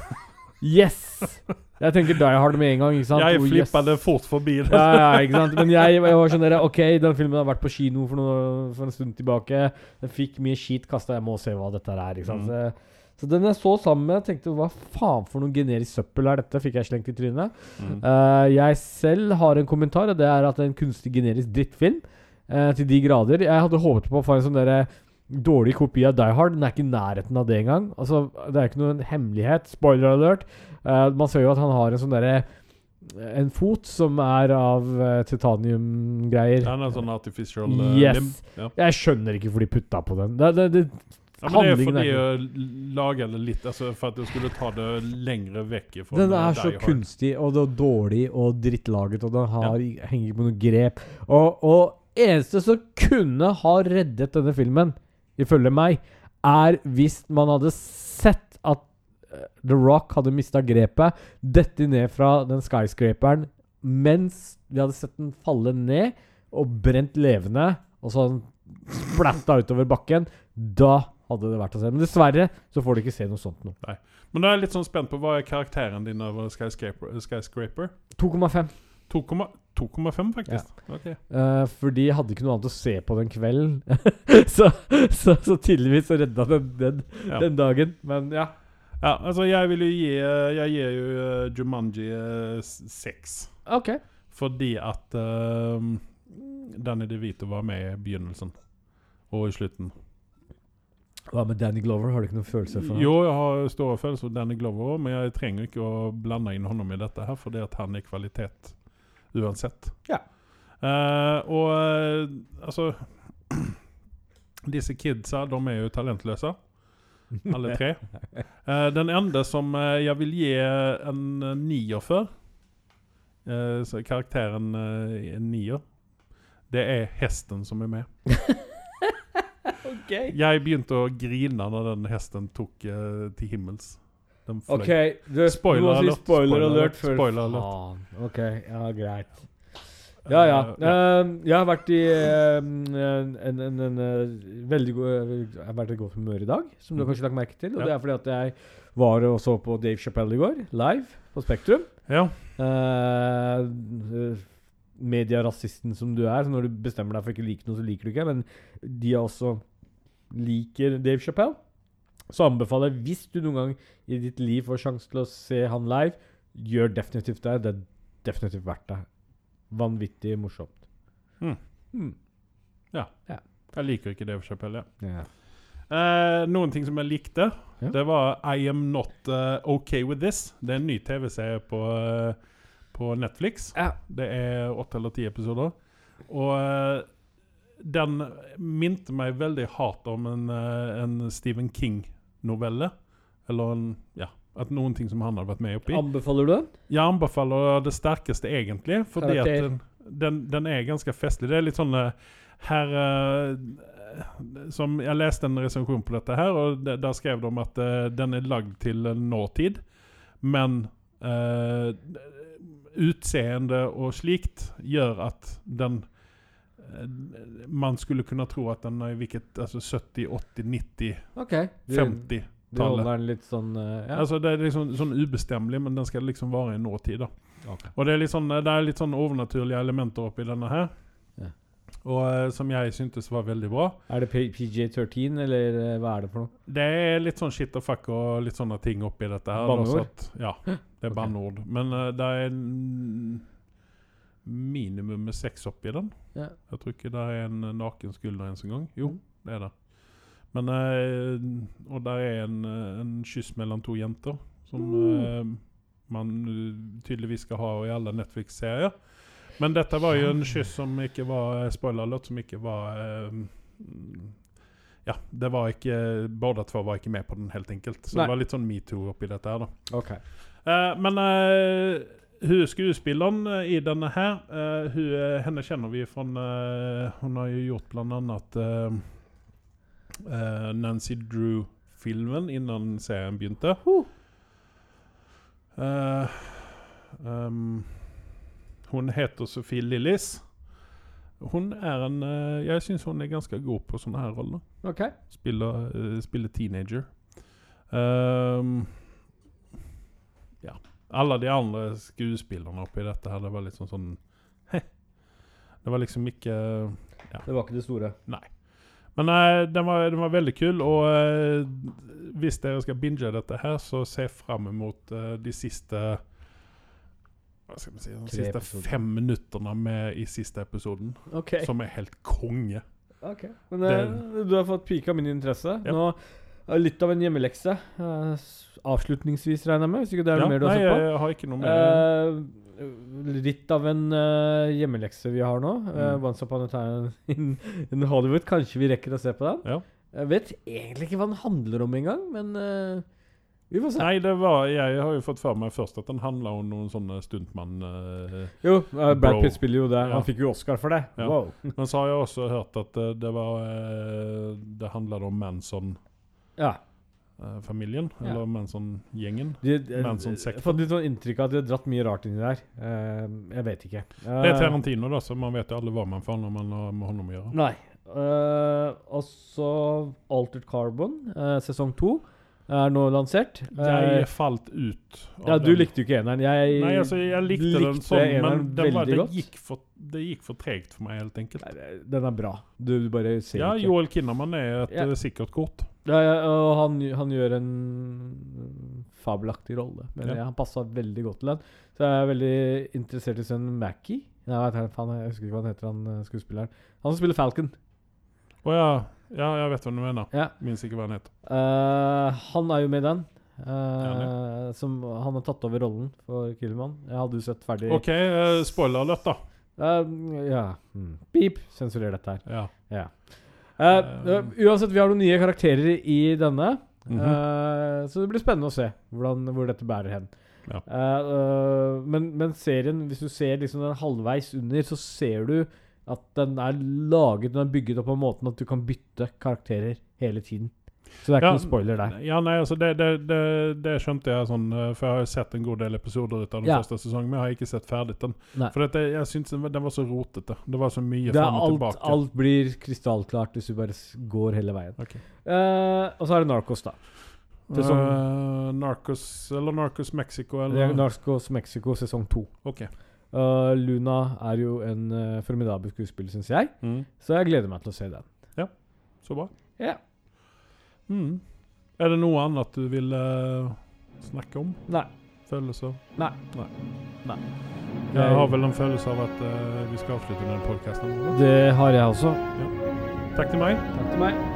Yes! <laughs> Jeg tenker Die Hard med en gang. ikke sant? Jeg Oh, flippa yes. det fort forbi. det. Ja, ja, ikke sant? Men jeg, jeg var sånn der, OK, den filmen har vært på kino for, noe, for en stund tilbake. Den fikk mye skit kasta. Jeg må se hva dette her er. ikke sant? Mm. Så, så den jeg så sammen med, tenkte hva faen for noe generisk søppel er dette? Fikk jeg slengt i trynet. Mm. Uh, jeg selv har en kommentar, og det er at det er en kunstig generisk drittfilm. Uh, til de grader. Jeg hadde håpet på å få en sånn derre dårlig kopi av Die Hard. Den er ikke i nærheten av det engang. Altså, det er ikke noen hemmelighet. Spoiler alert. Uh, man ser jo at han har en sånn derre en fot som er av uh, titaniumgreier. Den er sånn artificial uh, Yes. lim. Ja. Jeg skjønner ikke hvorfor de putta på den. Det, det, det, ja, men det er fordi å lage det litt altså, For at du skulle ta det lengre vekk ifra Den er så Hard. kunstig og det er dårlig og drittlaget, og den har, henger ikke på noe grep. Og, og eneste som kunne ha reddet denne filmen, ifølge meg, er hvis man hadde sett at eh, The Rock hadde mista grepet, dette ned fra den skyscraperen mens vi hadde sett den falle ned og brent levende, og sånn splatta utover bakken. Da hadde det vært å se. Men dessverre så får du ikke se noe sånt nå. Nei. Men da er jeg litt sånn spent på hva er karakteren din over Skyscraper? Skyscraper? 2,5. 2,5 2,5 faktisk. Okay. Uh, for de hadde ikke noe annet å se på den kvelden. <laughs> så, så, så tydeligvis redda den den, Ja. den dagen. Men ja. ja, altså jeg vil jo gi eh, Jeg gir jo uh, Jumanji eh, s- seks. OK. Fordi at uh, Danny DeVito var med i begynnelsen. Og i slutten. Hva med Danny Glover? Har du ikke noen følelse for ham? Jo, jeg har store følelser for Danny Glover men jeg trenger ikke å blande inn honom i dette her, fordi at han er kvalitet uansett. Ja. Uh, og uh, altså <clears throat> Disse kidsa, de er jo talentløse. <laughs> Alle tre. Uh, den enda som jeg vil gi en nier for, så karakteren en nier, det er hesten som er med. <laughs> okay. Jeg begynte å grine når den hesten tok til himmels. Den fløy. Ok, du, Spoiler du må si spoiler alert før spoiler alert. Faen. Ok, ja, greit. Ja, ja. Eh, Eh, jeg har vært i eh, en, en, en, en eh, veldig god Jeg har vært i godt humør i dag, som du har kanskje lagt merke til. Og Ja. det er fordi at jeg var og så på Dave Chappelle i går, live på Spektrum. ja. Uh, medierasisten som du er, så når du bestemmer deg for ikke å like noe, så liker du ikke. Men de også liker Dave Chappelle. Så anbefaler jeg, hvis du noen gang i ditt liv får sjanse til å se han live, gjør definitivt det. Det er definitivt verdt det. Vanvittig morsomt. Mm. Mm. Jeg liker ikke Dave Chappelle. Ja. Ja. Eh, noen ting som jeg likte, Ja. det var I Am Not uh, Okay With This. Det er en ny TV-serie på, uh, på Netflix. Ja. Det er åtte eller ti episoder. Og uh, den minte meg veldig hardt om en, en Stephen King-novelle. Eller en Ja, at noen ting som han hadde vært med oppi. Anbefaler du den? Jeg anbefaler det sterkeste, egentlig. Fordi at den, den, den er ganske festlig. Det er litt sånn eh, her eh, Som Jeg leste en resensjon på dette her, og de- der skrev de at uh, den er lagd til nåtid, men uh, utseende og slikt gjør at den Man skulle kunne tro at den er i hvilket altså 70, 80, 90, okay. Du, 50 du holder den litt sånn eh, ja. Altså Det er liksom sånn ubestemmelig, men den skal liksom være i nåtid. da Okay. Og det er litt sånn, det er litt sånn overnaturlige elementer oppi denne her. Ja. Og eh, som jeg syntes var veldig bra. Er det P- PJ13, eller eh, hva er det for noe? Det er litt sånn shit og fuck og litt sånne ting oppi dette her. Banneord? Ja, det er okay. banneord. Men uh, det er minimum med seks oppi den. Ja. Jeg tror ikke det er en naken skulder ens en gang. Jo, Mm. det er det. Men eh, Og der er en, eh, en kyss mellom to jenter, som Mm. eh, man eh, tydeligvis skal ha i alle Netflix-serier. Men dette var jo en kyss som ikke var eh, spoiler-alert, som ikke var eh, Ja, det var ikke Båda to var ikke med på den, helt enkelt. Så Nei. det var litt sånn metoo oppi dette her, da. Okay. Eh, men hun skuespilleren eh, i denne her, uh, hun, henne kjenner vi fra uh, Hun har jo gjort eh, eh, Nancy Drew-filmen innan serien begynte. Uh, um, hun heter Sophie Lillis. Hun er en Jeg syns hun er ganske god på sånne her roller. Ok. Spiller, spiller teenager. Ehm, ja. Alle de andre skuespillerne oppi dette her, det var liksom sånn <laughs> heh. Det var liksom ikke Det var ikke det store. Nei. Men nei, den, var, den var veldig kul, og uh, hvis dere skal binge dette her, så se fram mot uh, de siste Hva skal man si De siste episoder. fem minuttene med i siste episoden, Ok. som er helt konge. Ok. Men det, du har fått pika min interesse. Ja. Nå litt av en hjemmelekse. eh, s- avslutningsvis, regner jeg med. Hvis ikke det er Ja, mer du har sett på. jeg har ikke noe mer. Uh, litt av en uh, hjemmelekse vi har nå. Mm. Uh, Once Upon a Time in, in Hollywood. Kanskje vi rekker å se på den. Ja. Jeg vet egentlig ikke hva den handler om engang, men eh, vi får se. Nei, det var Jeg har jo fått for meg først at den handla om noen sånne stuntmann... eh, Jo, eh, Brad Pitt spiller jo det. Ja. Han fikk jo Oscar for det. Ja. Wow. Men så har jeg også hørt at eh, det var eh, Det handla om Manson-familien. Ja. Eller Manson-gjengen. De, Manson-sekten. jeg har fått litt sånn inntrykk av at de har dratt mye rart inni der. Uh, jeg vet ikke. Det er Eh, Tarantino, da, så man vet jo alle hva man får når man har med honom å gjøre. Nei. Uh, og så Altered Carbon, uh, sesong to, er nå lansert. Eh, Jeg falt ut. av ja, du den. likte jo ikke eneren. Jeg Nei, altså, jeg likte, den sånn, men den var, det, gikk for, det gikk for tregt for meg, helt enkelt. Nei, Den er bra. Du, du bare ser Ja, ikke. Joel Kinnaman er et Ja. eh, sikkert kort. Ja, ja, og han, han gjør en fabelaktig rolle. Men Ja. han passa veldig godt til den. Så jeg er veldig interessert i sønnen Mackie. Nei, jeg, vet, jeg husker ikke hva han heter, han eh, skuespilleren. Han som spiller Falcon. Å ja. ja, jeg vet hva du mener. Ja. Minns ikke hva han heter. Uh, han er jo med i den. Uh, Ja, som, han har tatt over rollen for Killerman. Jeg hadde jo sett ferdig OK, uh, spoiler alert, da. Uh, Ja. Mm. Beep. Sensurer dette her. Ja. Ja. Eh, uansett, vi har noen nye karakterer i denne. Mhm. uh, så det blir spennende å se hvordan, hvor dette bærer hen. Ja. Uh, men, men serien, hvis du ser liksom den halvveis under, så ser du at den er laget Den er bygget opp på måten at du kan bytte karakterer hele tiden. Så det er ikke Ja, noen spoiler der. Ja, nei, altså det, det, det, det skjønte jeg sånn eh, For jeg har jo sett en god del episoder ut av den Ja. første sesongen, men jeg har ikke sett ferdig den. Nei. For dette, jeg syntes den var- den var så rotete. Det var så mye fram og alt, tilbake. alt blir krystallklart hvis du bare går hele veien. Ok. Uh, og så er det Narcos, da. Sesong- Uh, Narcos eller Narcos Mexico eller er Narcos Mexico sesong to. OK. Uh, Luna er jo en formidabel skuespiller, syns jeg. Mm. Så jeg gleder meg til å se den. Ja, Så bra. Ja. Mm. Er det noe annet du vil uh, snakke om? Nei. Følelser? Nei. Nei. Nei. Jeg har vel en følelse av at uh, vi skal avslutte med podkasten. Det har jeg også. Takk til meg. Takk til meg.